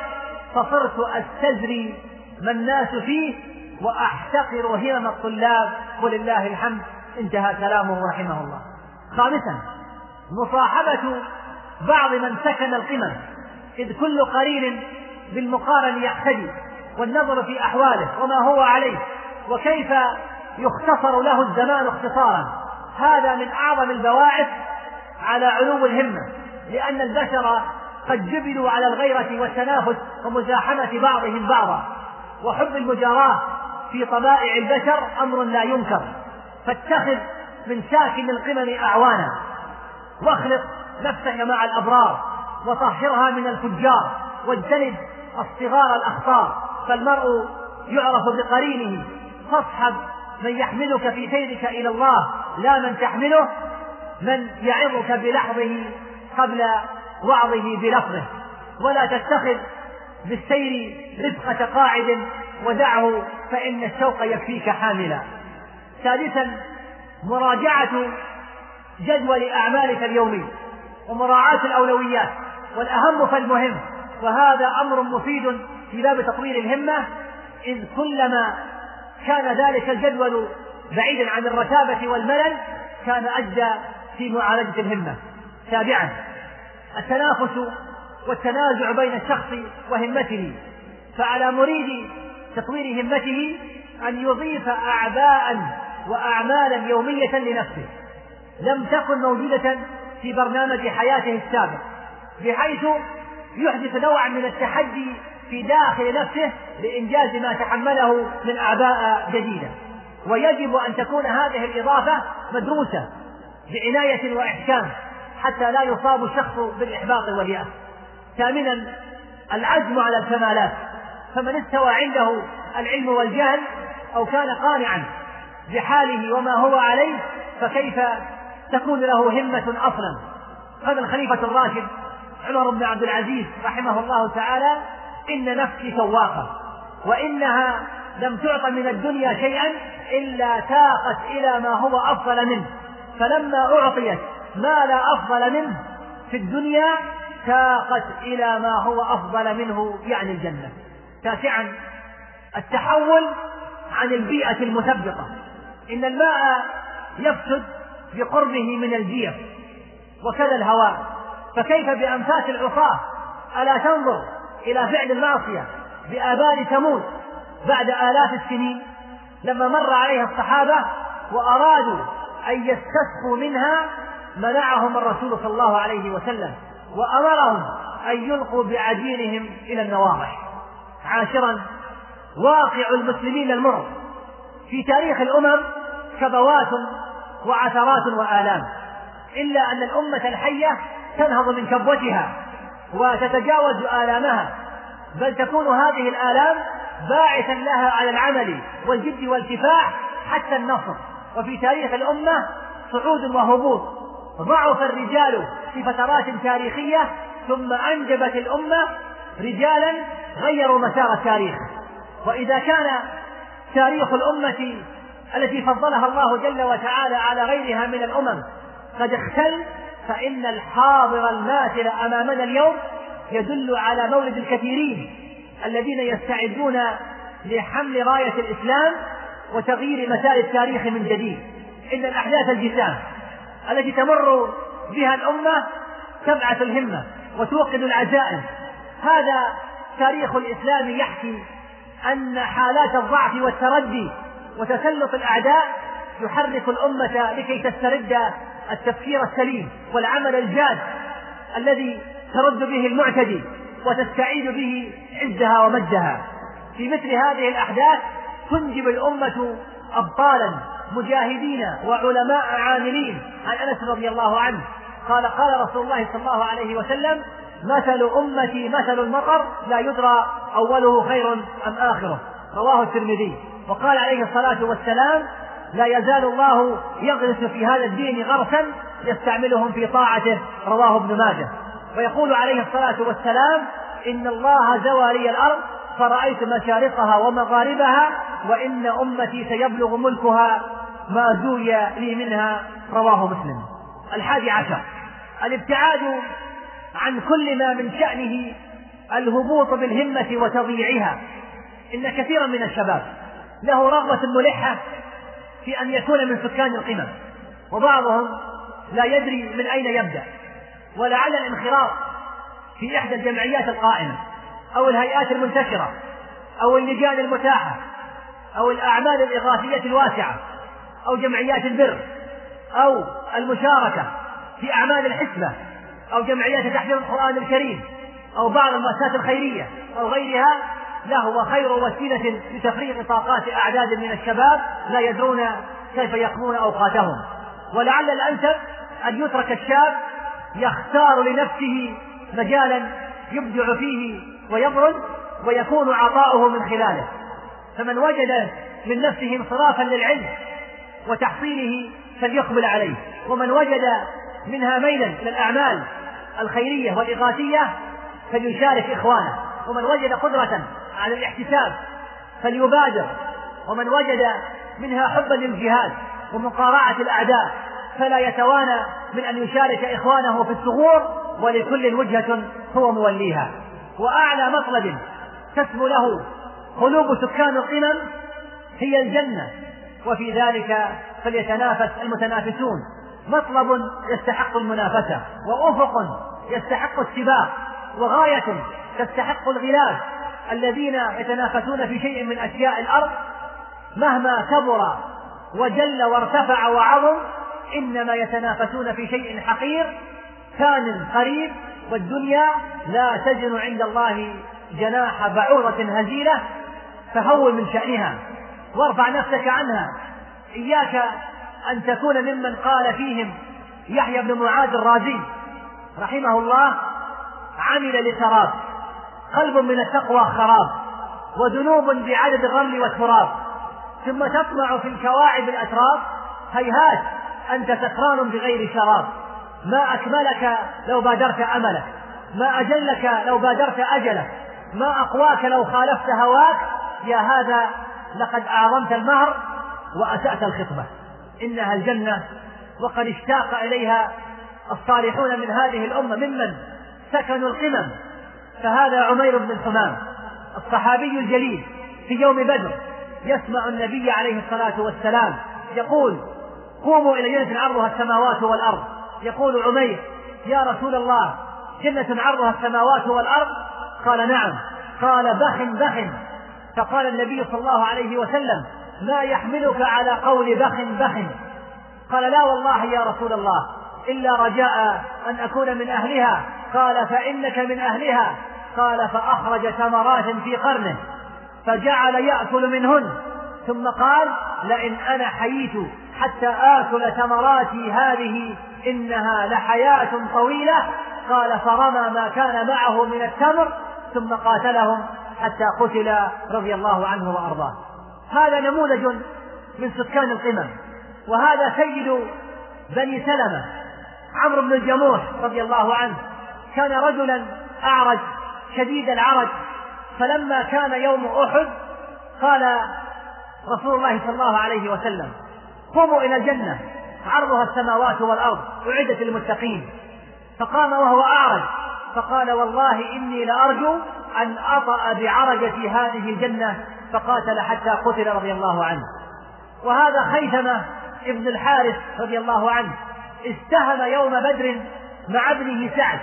فصرت أستزري ما الناس فيه وأحتقر همم الطلاب. ولله الحمد. انتهى كلامه رحمه الله. خامسا مصاحبة بعض من سكن القمم إذ كل قرين بالمقارن يقتدي والنظر في أحواله وما هو عليه وكيف يختصر له الزمان اختصارا. هذا من أعظم البواعث على علو الهمة لأن البشر قد جبلوا على الغيرة والتنافس ومزاحمة بعضهم بعضا. وحب المجاراة في طبائع البشر أمر لا ينكر. فاتخذ من ساكن القمم أعوانا. واخلق نفسك مع الأبرار وطهرها من الفجار واجتنب الصغار الأخطار. فالمرء يعرف بقرينه. فاصحب من يحملك في سيرك إلى الله. لا من تحمله من يعظك بلحظه قبل وعظه بلفظه ولا تتخذ بالسير رفقة قاعد ودعه فإن الشوق يكفيك حاملا. ثالثا مراجعة جدول أعمالك اليومي ومراعاة الأولويات والأهم فالمهم وهذا أمر مفيد في باب تطوير الهمة إذ كلما كان ذلك الجدول بعيدا عن الرتابة والملل كان أجدى في معالجة الهمة. سابعا التنافس والتنازع بين الشخص وهمته فعلى مريد تطوير همته أن يضيف أعباء وأعمالا يومية لنفسه. لم تكن موجودة في برنامج حياته السابق بحيث يحدث نوعا من التحدي في داخل نفسه لإنجاز ما تحمله من أعباء جديدة. ويجب أن تكون هذه الإضافة مدروسة بعناية وإحكام حتى لا يصاب الشخص بالإحباط واليأس. ثامنا العزم على الكمالات. فمن استوى عنده العلم والجهل أو كان قانعا بحاله وما هو عليه فكيف تكون له همة أصلا؟ هذا الخليفة الراشد عمر بن عبد العزيز رحمه الله تعالى إن نفسي سواقة وإنها لم تعط من الدنيا شيئا إلا تاقت إلى ما هو أفضل منه. فلما أعطيت ما لا أفضل منه في الدنيا تاقت إلى ما هو أفضل منه يعني الجنة. تاسعا التحول عن البيئة المثبطة. إن الماء يفسد بقربه من الجير وكذا الهواء. فكيف بأنفاس العصاة؟ ألا تنظر إلى فعل المعصية بآبار ثمود بعد آلاف السنين؟ لما مر عليها الصحابة وأرادوا أن يستسقوا منها منعهم الرسول صلى الله عليه وسلم وأمرهم أن يلقوا بعجينهم إلى النواضح عاشرا واقع المسلمين المر في تاريخ الأمم كبوات وعثرات وآلام. إلا أن الأمة الحية تنهض من كبوتها وتتجاوز آلامها. بل تكون هذه الآلام باعثا لها على العمل والجد والكفاح حتى النصر. وفي تاريخ الأمة صعود وهبوط. ضعف الرجال في فترات تاريخية ثم أنجبت الأمة رجالا غيروا مسار التاريخ. وإذا كان تاريخ الأمة التي فضلها الله جل وتعالى على غيرها من الأمم قد اختل فإن الحاضر الماثل أمامنا اليوم يدل على مولد الكثيرين الذين يستعدون لحمل راية الإسلام وتغيير مسار التاريخ من جديد. إن الأحداث الجسام التي تمر بها الأمة تبعث الهمة وتوقد العزائم. هذا تاريخ الإسلام يحكي أن حالات الضعف والتردي وتسلط الأعداء يحرك الأمة لكي تسترد التفكير السليم والعمل الجاد الذي ترد به المعتدي وتستعيد به عزها ومجدها. في مثل هذه الأحداث تنجب الأمة أبطالا مجاهدين وعلماء عاملين. عن أنس رضي الله عنه قال قال رسول الله صلى الله عليه وسلم مثل أمتي مثل المطر لا يدرى أوله خير أم آخره. رواه الترمذي. وقال عليه الصلاة والسلام لا يزال الله يغرس في هذا الدين غرسا يستعملهم في طاعته. رواه ابن ماجه. ويقول عليه الصلاة والسلام إن الله زوى لي الأرض فرأيت مشارقها ومغاربها وإن أمتي سيبلغ ملكها ما زوي لي منها. رواه مسلم. الحادي عشر. الابتعاد عن كل ما من شأنه الهبوط بالهمة وتضييعها. إن كثيرا من الشباب له رغبة ملحة في أن يكون من سكان القمم وبعضهم لا يدري من أين يبدأ ولعل الانخراط في إحدى الجمعيات القائمة. أو الهيئات المنتشرة أو اللجان المتاحة أو الأعمال الإغاثية الواسعة أو جمعيات البر أو المشاركة في أعمال الحسبة أو جمعيات تحفيظ القرآن الكريم أو بعض المؤسسات الخيرية أو غيرها لهو خير وسيلة لتفريغ طاقات أعداد من الشباب لا يدرون كيف يقضون أوقاتهم. ولعل الأنسب أن يترك الشاب يختار لنفسه مجالا يبدع فيه ويبرز ويكون عطاؤه من خلاله. فمن وجد من نفسه انصرافا للعلم وتحصيله فليقبل عليه. ومن وجد منها ميلا إلى الأعمال الخيرية والإغاثية فليشارك إخوانه. ومن وجد قدرة على الاحتساب فليبادر. ومن وجد منها حبا للجهاد ومقارعة الأعداء فلا يتوانى من أن يشارك إخوانه في الثغور ولكل وجهة هو موليها. وأعلى مطلب تسمو له قلوب سكان القمم هي الجنة وفي ذلك فليتنافس المتنافسون. مطلب يستحق المنافسة وأفق يستحق السباق وغاية تستحق الغلاف الذين يتنافسون في شيء من أشياء الأرض مهما كبر وجل وارتفع وعظم إنما يتنافسون في شيء حقير ثان قريب والدنيا لا تجن عند الله جناح بعوضة هزيلة فهون من شأنها. وارفع نفسك عنها. إياك أن تكون ممن قال فيهم يحيى بن معاذ الرازي رحمه الله عمل لسراب. قلب من التقوى خراب وذنوب بعدد الرمل والتراب. ثم تطمع في الكواعب الأتراب هيهات أنت سكران بغير شراب. ما أكملك لو بادرت أملك ما أجلك لو بادرت أجلك ما أقواك لو خالفت هواك يا هذا لقد أعظمت المهر وأسأت الخطبة. إنها الجنة وقد اشتاق إليها الصالحون من هذه الأمة ممن سكنوا القمم. فهذا عمير بن الحمام الصحابي الجليل في يوم بدر يسمع النبي عليه الصلاة والسلام يقول قوموا إلى جنة عرضها السماوات والأرض. يقول عمير يا رسول الله جنة عرضها السماوات والأرض؟ قال نعم. قال بخ بخ. فقال النبي صلى الله عليه وسلم ما يحملك على قول بخ بخ. قال لا والله يا رسول الله إلا رجاء أن أكون من أهلها. قال فإنك من أهلها. قال فأخرج ثمرات في قرنه فجعل يأكل منهن. ثم قال لئن أنا حييت حتى آكل ثمراتي هذه إنها لحياة طويلة. قال فرمى ما كان معه من التمر. ثم قاتلهم حتى قتل رضي الله عنه وأرضاه. هذا نموذج من سكان القمم. وهذا سيد بني سلمة. عمرو بن الجموح رضي الله عنه كان رجلا أعرج شديد العرج. فلما كان يوم أحد قال رسول الله صلى الله عليه وسلم. قوموا إلى الجنة. عرضها السماوات والأرض. أعدت للمتقين. فقام وهو أعرج. فقال والله إني لأرجو أن أطأ بعرجة هذه الجنة. فقاتل حتى قتل رضي الله عنه. وهذا خيثمة ابن الحارث رضي الله عنه. استهم يوم بدر مع ابنه سعد.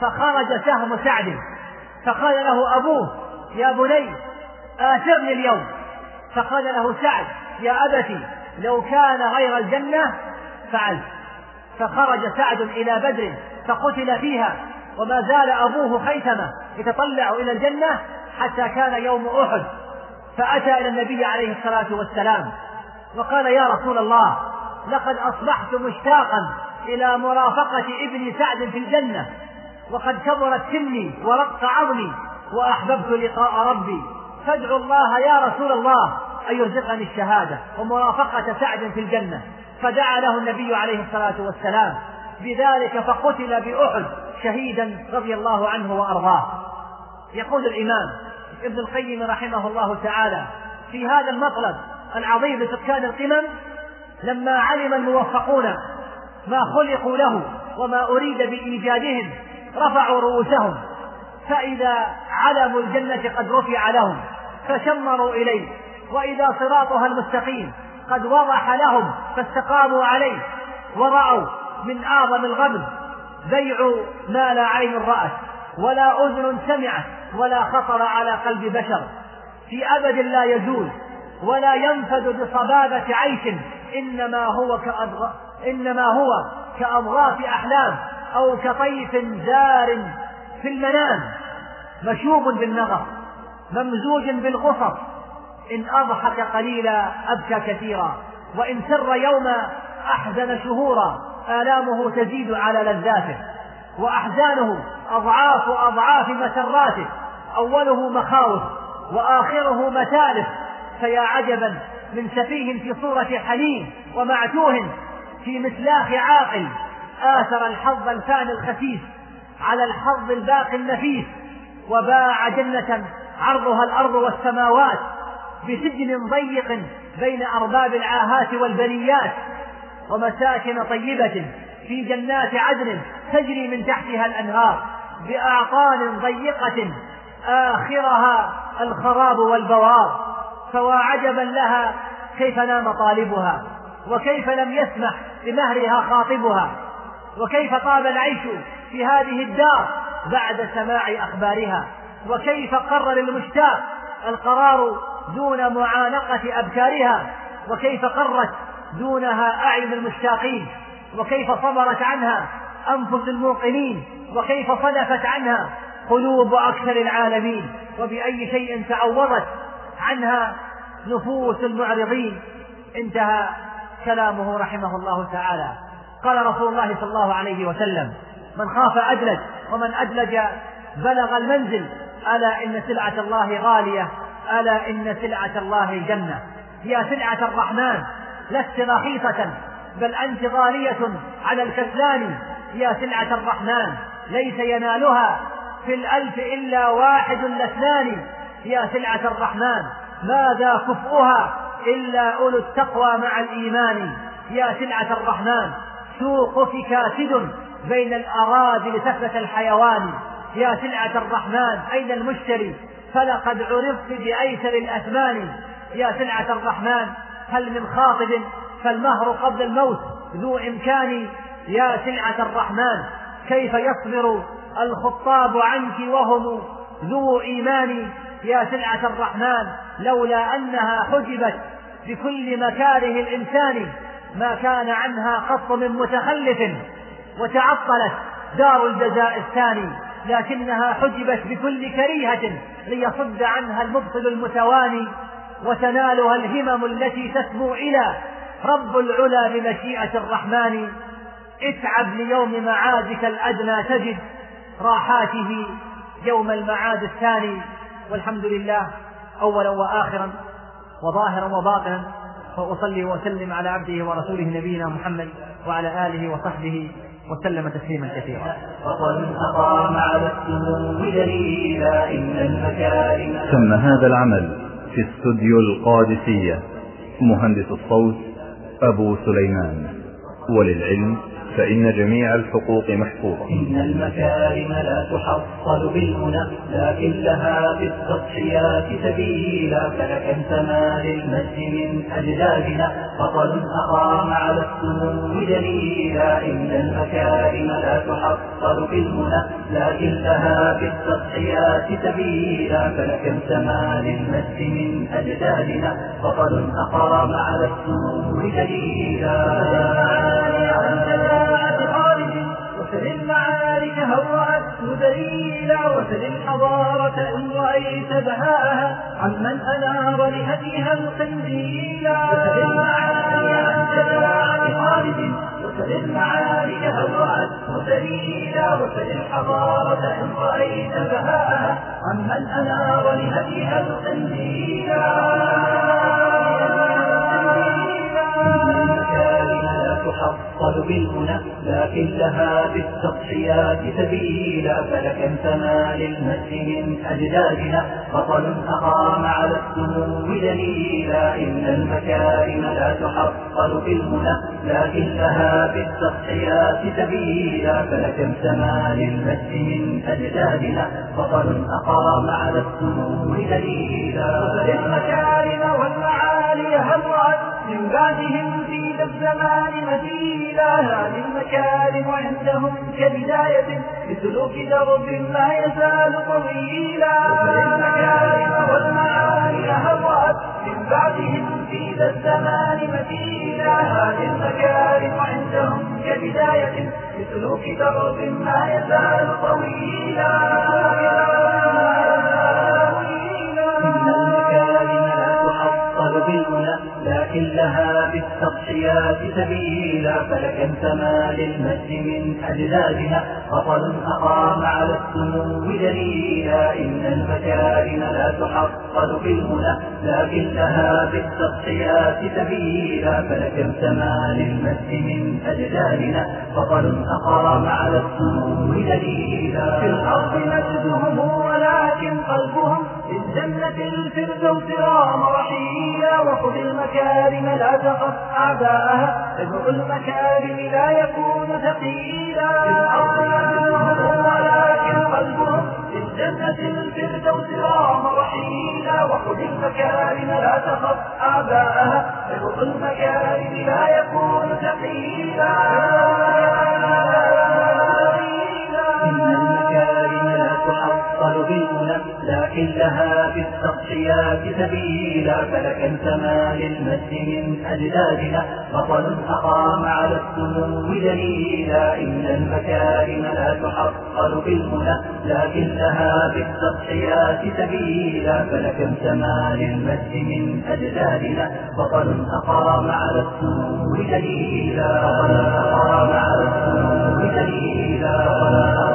فخرج سهم سعد. فقال له أبوه يا بني آثرني اليوم. فقال له سعد يا أبتي لو كان غير الجنة فعلت فخرج سعد إلى بدر فقتل فيها وما زال أبوه خيثمة يتطلع إلى الجنة حتى كان يوم أحد. فأتى إلى النبي عليه الصلاة والسلام وقال يا رسول الله لقد أصبحت مشتاقا إلى مرافقة ابن سعد في الجنة وقد كبرت سني ورق عظمي وأحببت لقاء ربي. فادعو الله يا رسول الله أن يرزقني الشهادة ومرافقة سعد في الجنة. فدعا له النبي عليه الصلاة والسلام. بذلك فقتل بأحد شهيدا رضي الله عنه وأرضاه. يقول الإمام ابن القيم رحمه الله تعالى في هذا المطلب العظيم لسكان القمم لما علم الموفقون ما خلقوا له وما أريد بإيجادهم رفعوا رؤوسهم. فإذا علم الجنة قد رفع لهم. فشمروا إليه وإذا صراطها المستقيم قد وضح لهم فاستقاموا عليه ورأوا من أعظم الغبن بيع ما لا عين رأت ولا أذن سمعت ولا خطر على قلب بشر. في أبد لا يزول ولا ينفد بصبابة عيش إنما هو كأضغ... إنما هو كأضغاث أحلام أو كطيف زار في المنام. مشوب بالنغص ممزوج بالغصص إن أضحك قليلا أبكى كثيرا وإن سر يوما أحزن شهورا آلامه تزيد على لذاته وأحزانه أضعاف أضعاف مسراته أوله مخاوف وآخره متالف. فيا عجبا من سفيه في صورة حليم ومعتوه في مثلاخ عاقل آثر الحظ الفاني الخسيس على الحظ الباقي النفيس. وباع جنة عرضها الأرض والسماوات بسجن ضيق بين أرباب العاهات والبليات ومساكن طيبة في جنات عدن تجري من تحتها الأنهار بأعطان ضيقة آخرها الخراب والبوار فوا عجبا لها كيف نام طالبها وكيف لم يسمح بمهرها خاطبها. وكيف طاب العيش في هذه الدار بعد سماع أخبارها؟ وكيف قر للمشتاق القرار دون معانقة أبكارها؟ وكيف قرت دونها أعين المشتاقين؟ وكيف صبرت عنها أنفس الموقنين؟ وكيف صدفت عنها قلوب أكثر العالمين؟ وبأي شيء تعوضت عنها نفوس المعرضين؟ انتهى كلامه رحمه الله تعالى. قال رسول الله صلى الله عليه وسلم من خاف أدلج ومن أدلج بلغ المنزل ألا إن سلعة الله غالية ألا إن سلعة الله الجنة. هي سلعة الرحمن لست رخيصة بل أنت غالية على الكسلان. هي سلعة الرحمن ليس ينالها في الألف إلا واحد لاثنان هي سلعة الرحمن ماذا كفؤها إلا أولو التقوى مع الإيمان؟ هي سلعة الرحمن سوقك كاسد بين الأراضي لسفة الحيوان. يا سلعة الرحمن أين المشتري؟ فلقد عرضت بأيسر الأثمان. يا سلعة الرحمن هل من خاطب؟ فالمهر قبل الموت ذو إمكان. يا سلعة الرحمن كيف يصبر الخطاب عنك وهم ذو إيمان؟ يا سلعة الرحمن لولا أنها حجبت بكل مكاره الإنسان. ما كان عنها قط من متخلف وتعطلت دار الجزاء الثاني لكنها حجبت بكل كريهة ليصد عنها المبطل المتواني وتنالها الهمم التي تسمو إلى رب العلا بمشيئة الرحمن. اتعب ليوم معادك الأدنى تجد راحاته يوم المعاد الثاني. والحمد لله أولا وآخرا وظاهرا وباطنا. وأصلي وأسلم على عبده ورسوله نبينا محمد وعلى آله وصحبه وسلم تسليما كثيرا. بطل أقام على السمو دليلا إن المكارم تم هذا العمل في استوديو القادسية مهندس الصوت أبو سليمان. وللعلم فإن جميع الحقوق محفوظة. إن المكارم لا تحصل بالمنى لكن لها في التضحيات سبيلا. فلكم سما للمجد من أجدادنا بطل أقام على السمو دليلا إن المكارم لا تحصل بالمنى لكن لها في التضحيات سبيلا. فلكم سما للمجد من أجدادنا بطل أقام على السمو وسل المعارك هوأته دليلا وسل الحضارة إن رأيت بهاءها. عمن أنار لهديها القنديلا وسل وسل المعارك هوأته دليلا وسل الحضارة إن رأيت بهاءها عمن أنار لهديها القنديلا تحصل بالمنى لكن لها بالتضحيات سبيلا فلكم سما للمجد من أجدادنا بطل أقام على السمو دليلا إن المكارم لا تحصل بالمنى لكن لها بالتضحيات سبيلا فلكم سما للمجد من أجدادنا بطل أقام على السمو دليلا للمكارم والمعالي هل من بعدهم ذا الزمان مثيلا هذه المكارم عندهم كبداية لسلوك درب ما يزال طويلا. المكارم والمعالي هوأت من بعدهم في ذا الزمان مثيلا هذه المكارم عندهم كبداية لسلوك درب ما يزال طويلا. لكن لها بالتضحيات سبيلا فلكم سما للمجد من أجدادنا بطل أقام على السمو دليلا إن المكارم لا تحصل بالمنى لكن لها بالتضحيات سبيلا فلكم سما للمجد من أجدادنا. بطل أقام على السمو دليلا في الأرض مجدهم ولكن قلبهم للجنة الفردوس رام رحيلا. وخذ المكارم لا تخف أعداءها تدعو المكارم لا يكون ثقيلا. في ولكن قلبهم للجنة الفردوس رام رحيلا وخذ المكارم لا تخف أعداءها تدعو المكارم لا يكون ثقيلا. لكن لها بالتضحية التضحيات سبيلا فلك سما للمجد من أجدادنا. بطل أقام على السمو دليلا إن المكارم لا تحصل بالمنى لكن لها بالتضحيات سبيلا فلك سما للمجد من أجدادنا. بطل أقام على السمو دليلا أقام على السمو دليلا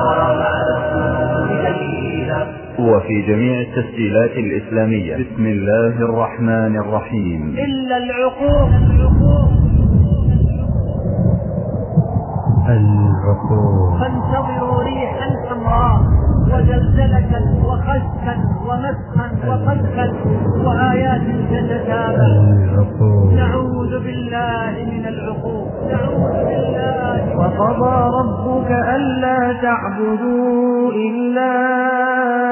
وفي جميع التسجيلات الإسلامية. بسم الله الرحمن الرحيم. إلا العقوق العقول. فانتظروا ريحا حمراء وزلزلة وخسفا ومسخا وقذفا وآيات تتتابع. نعوذ بالله من العقوق وقضى ربك ألا تعبدوا إلا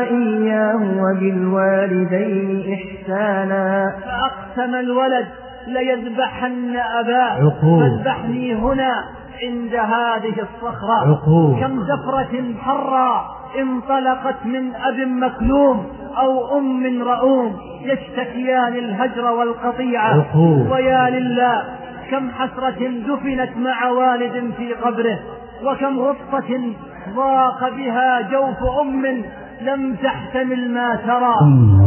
إياه وبالوالدين إحسانا فأقسم الولد ليذبحن أباه. فاذبحني هنا عند هذه الصخرة عقوق. كم زفرة حراء انطلقت من أب مكلوم أو أم رؤوم يشتكيان الهجر والقطيعة عقوق. ويا لله كم حسرة دفنت مع والد في قبره وكم غصة ضاق بها جوف أم لم تحتمل ما ترى.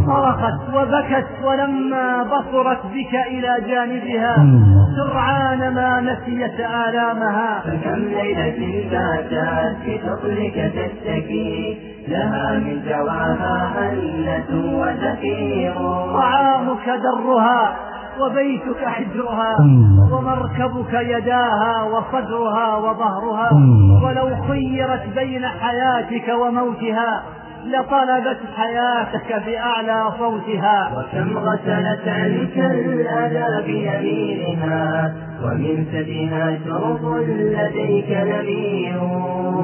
صرخت وبكت ولما بصرت بك إلى جانبها. سرعان ما نسيت آلامها فكم ليلة باتت في فضلك تشتكي لها من جواها هلة وزفير طعامك درها وبيتك حجرها. ومركبك يداها وصدرها وظهرها. ولو خيرت بين حياتك وموتها لطلبت حياتك بأعلى صوتها وكم غسلت عنك الأذى بيمينها ومن ثديها شرب لديك نمير.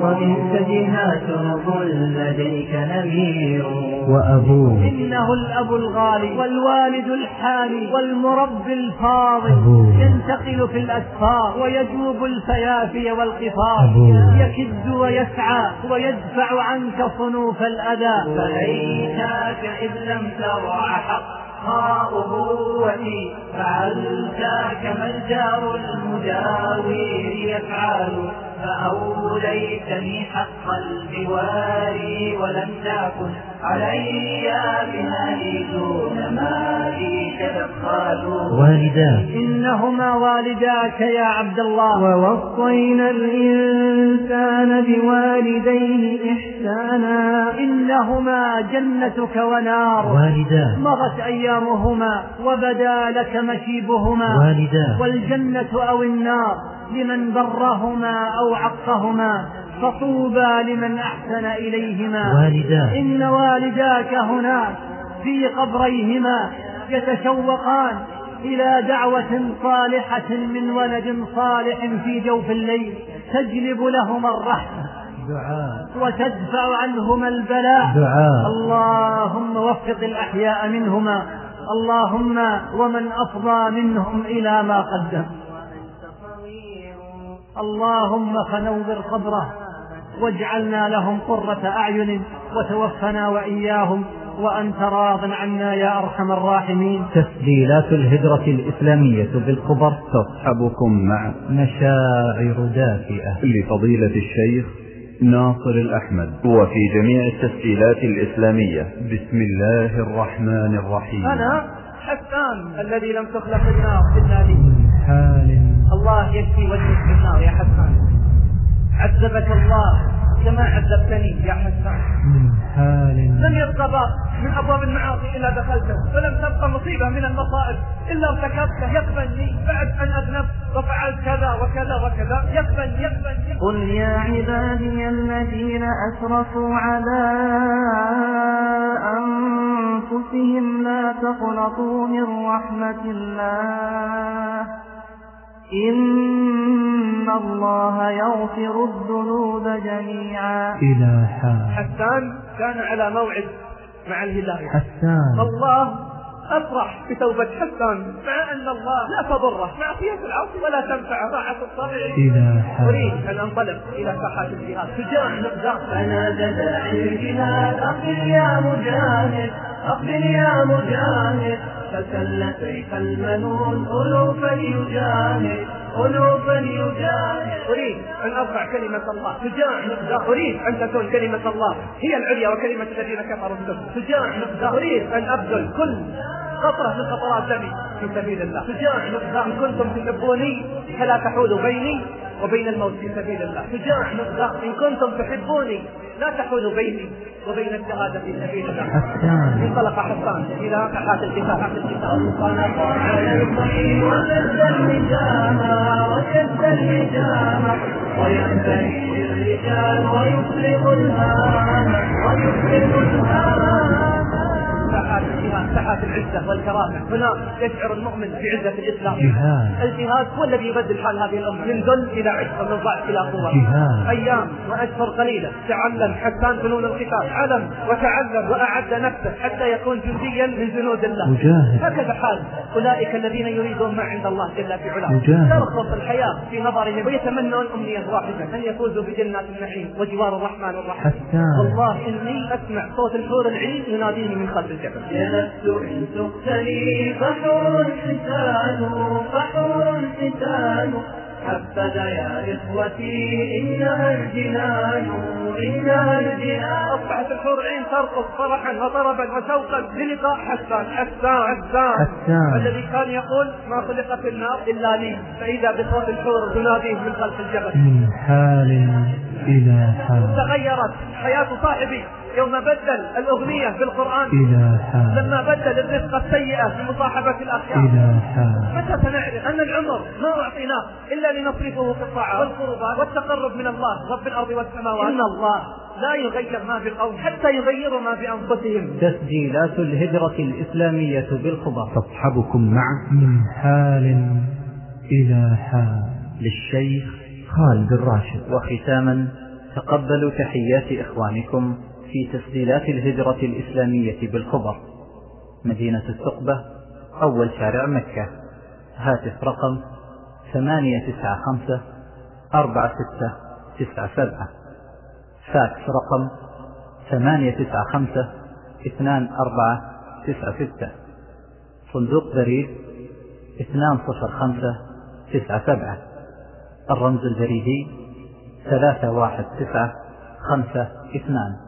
ومن ثديها شرب لديك نمير. وأبوه. إنه الأب الغالي والوالد الحالي والمربي الفاضل. ينتقل في الأسفار ويجوب الفيافي والقفار. يكد ويسعى ويدفع عنك صنوف الأذى. فليتاك إذ لم ترع حقا أبوتي فعلت كما الجار المجاور يفعل. فأوليتني حق الجوار ولم تكن علي بمالي دون مالي تدخل. والداه إنهما والداك يا عبد الله. ووصينا الإنسان بوالديه إحسانا. إنهما جنتك ونار. والداه مضت أيامهما وبدا لك مشيبهما والداه والجنة أو النار. لمن برهما أو عقهما فطوبى لمن أحسن إليهما. والداه إن والداك هناك في قبريهما يتشوقان إلى دعوة صالحة من ولد صالح في جوف الليل. تجلب لهما الرحمة دعاء. وتدفع عنهما البلاء. دعاء. اللهم وفق الأحياء منهما. اللهم ومن أفضى منهم إلى ما قدم. اللهم فنور قبره واجعلنا لهم قرة أعين وتوفنا وإياهم وأنت راض عنا يا أرحم الراحمين. تسجيلات الهجرة الإسلامية بالخبر تصحبكم مع مشاعر دافئة. لفضيلة الشيخ ناصر الأحمد. وفي جميع التسجيلات الإسلامية. بسم الله الرحمن الرحيم. أنا حسان الذي لم تخلق النار إلا لي حال الله يشفي وجهك في النار يا حسان. عذبك الله كما عذبتني يا حسان. من حال. لم يبقى باب من أبواب المعاصي إلا دخلته ولم تبقى مصيبة من المصائب إلا ارتكبته يقبل لي بعد أن أذنبت وفعلت كذا وكذا وكذا. يقبل يقبل, قل يا عبادي الذين أسرفوا على أنفسهم لا تقنطوا من رحمة الله. إن الله يغفر الذنوب جميعا. إلى حال حسان كان على موعد مع الهدايه حسان. الله أفرح بتوبه حسان مع أن الله لا تضره. معصية العاصي ولا تنفعه طاعه الطبع إلى أريد حال أن أنطلق إلى ساحات الجهاد. تجاه مقدار أنا داعي الجهاد. أخي يا مجاهد. أقبل يا مجاهد. فسل سيف المنون. ألوفا يجاهد ألوفا يجاهد أريد أن أرفع كلمة الله. شجاع مقدار أريد أن تكون كلمة الله. هي العليا وكلمة الذين كفروا السفلى شجاع مقدار أريد أن أبذل كل قطرة من قطرات دمي في سبيل الله. مقدار إن كنتم تحبوني فلا تحولوا بيني وبين الموت في سبيل الله. مقدار إن كنتم تحبوني لا تحولوا بيني وبين الشهادة في سبيل الله. حسان انطلق حسان إلى ساحات القتال ساحات القتال انطلق وشد المجامة وشد المجامة وينتهي الرجال ويفرغ الهامة ويفرغ ساحات العزة والكرامة. هنا يشعر المؤمن بعزة الإسلام. جهاد. الجهاد هو الذي يبدل حال هذه الأمة. من ذل إلى عز ومن ضعف إلى قوة. جهاد. أيام وأشهر قليلة. تعلم حسان فنون القتال. علم وتعلم وأعد نفسه حتى يكون جنديا من جنود الله. مجاهد. هكذا حال أولئك الذين يريدون ما عند الله جل في علاه. مجاهد. ترخص الحياة في نظرهم ويتمنون أمنية واحدة أن يفوزوا بجنات النعيم وجوار الرحمن الرحيم. حسان. والله إني أسمع صوت الحور العين يناديني من خلف الجبل. إن تقتلي فحور حسان فحور حسان حبذا يا إخوتي إنها الجنان إنها الجنان أصبحت الحور عين ترقص فرحا وطربا وشوقا للقاء حسان. حسان حسان. حسان. الذي كان يقول ما خلقت النار إلا لي. فإذا بصوت الحور تناديه من خلف الجبل. من حال إلى حال. تغيرت حياة صاحبي. يوم بدل الأغنية بالقرآن. إلى حال لما بدل الرفقة السيئة بمصاحبة الأخيار. إلى حال متى سنعرف أن العمر ما أعطيناه إلا لنصرفه في الطاعة والقربات والتقرب من الله رب الأرض والسماوات. إن الله لا يغير ما بقوم حتى يغيروا ما بأنفسهم تسجيلات الهجرة الإسلامية بالخبر. تصحبكم مع من حال إلى حال. للشيخ خالد الراشد. وختاما تقبلوا تحيات إخوانكم في تسجيلات الهجرة الإسلامية بالخبر مدينة الثقبة أول شارع مكة. هاتف رقم ثمانية تسعة خمسة أربعة ستة تسعة سبعة. فاكس رقم ثمانية تسعة خمسة اثنان أربعة تسعة ستة. صندوق بريد اثنان صفر خمسة تسعة سبعة. الرمز البريدي ثلاثة واحد تسعة خمسة اثنان.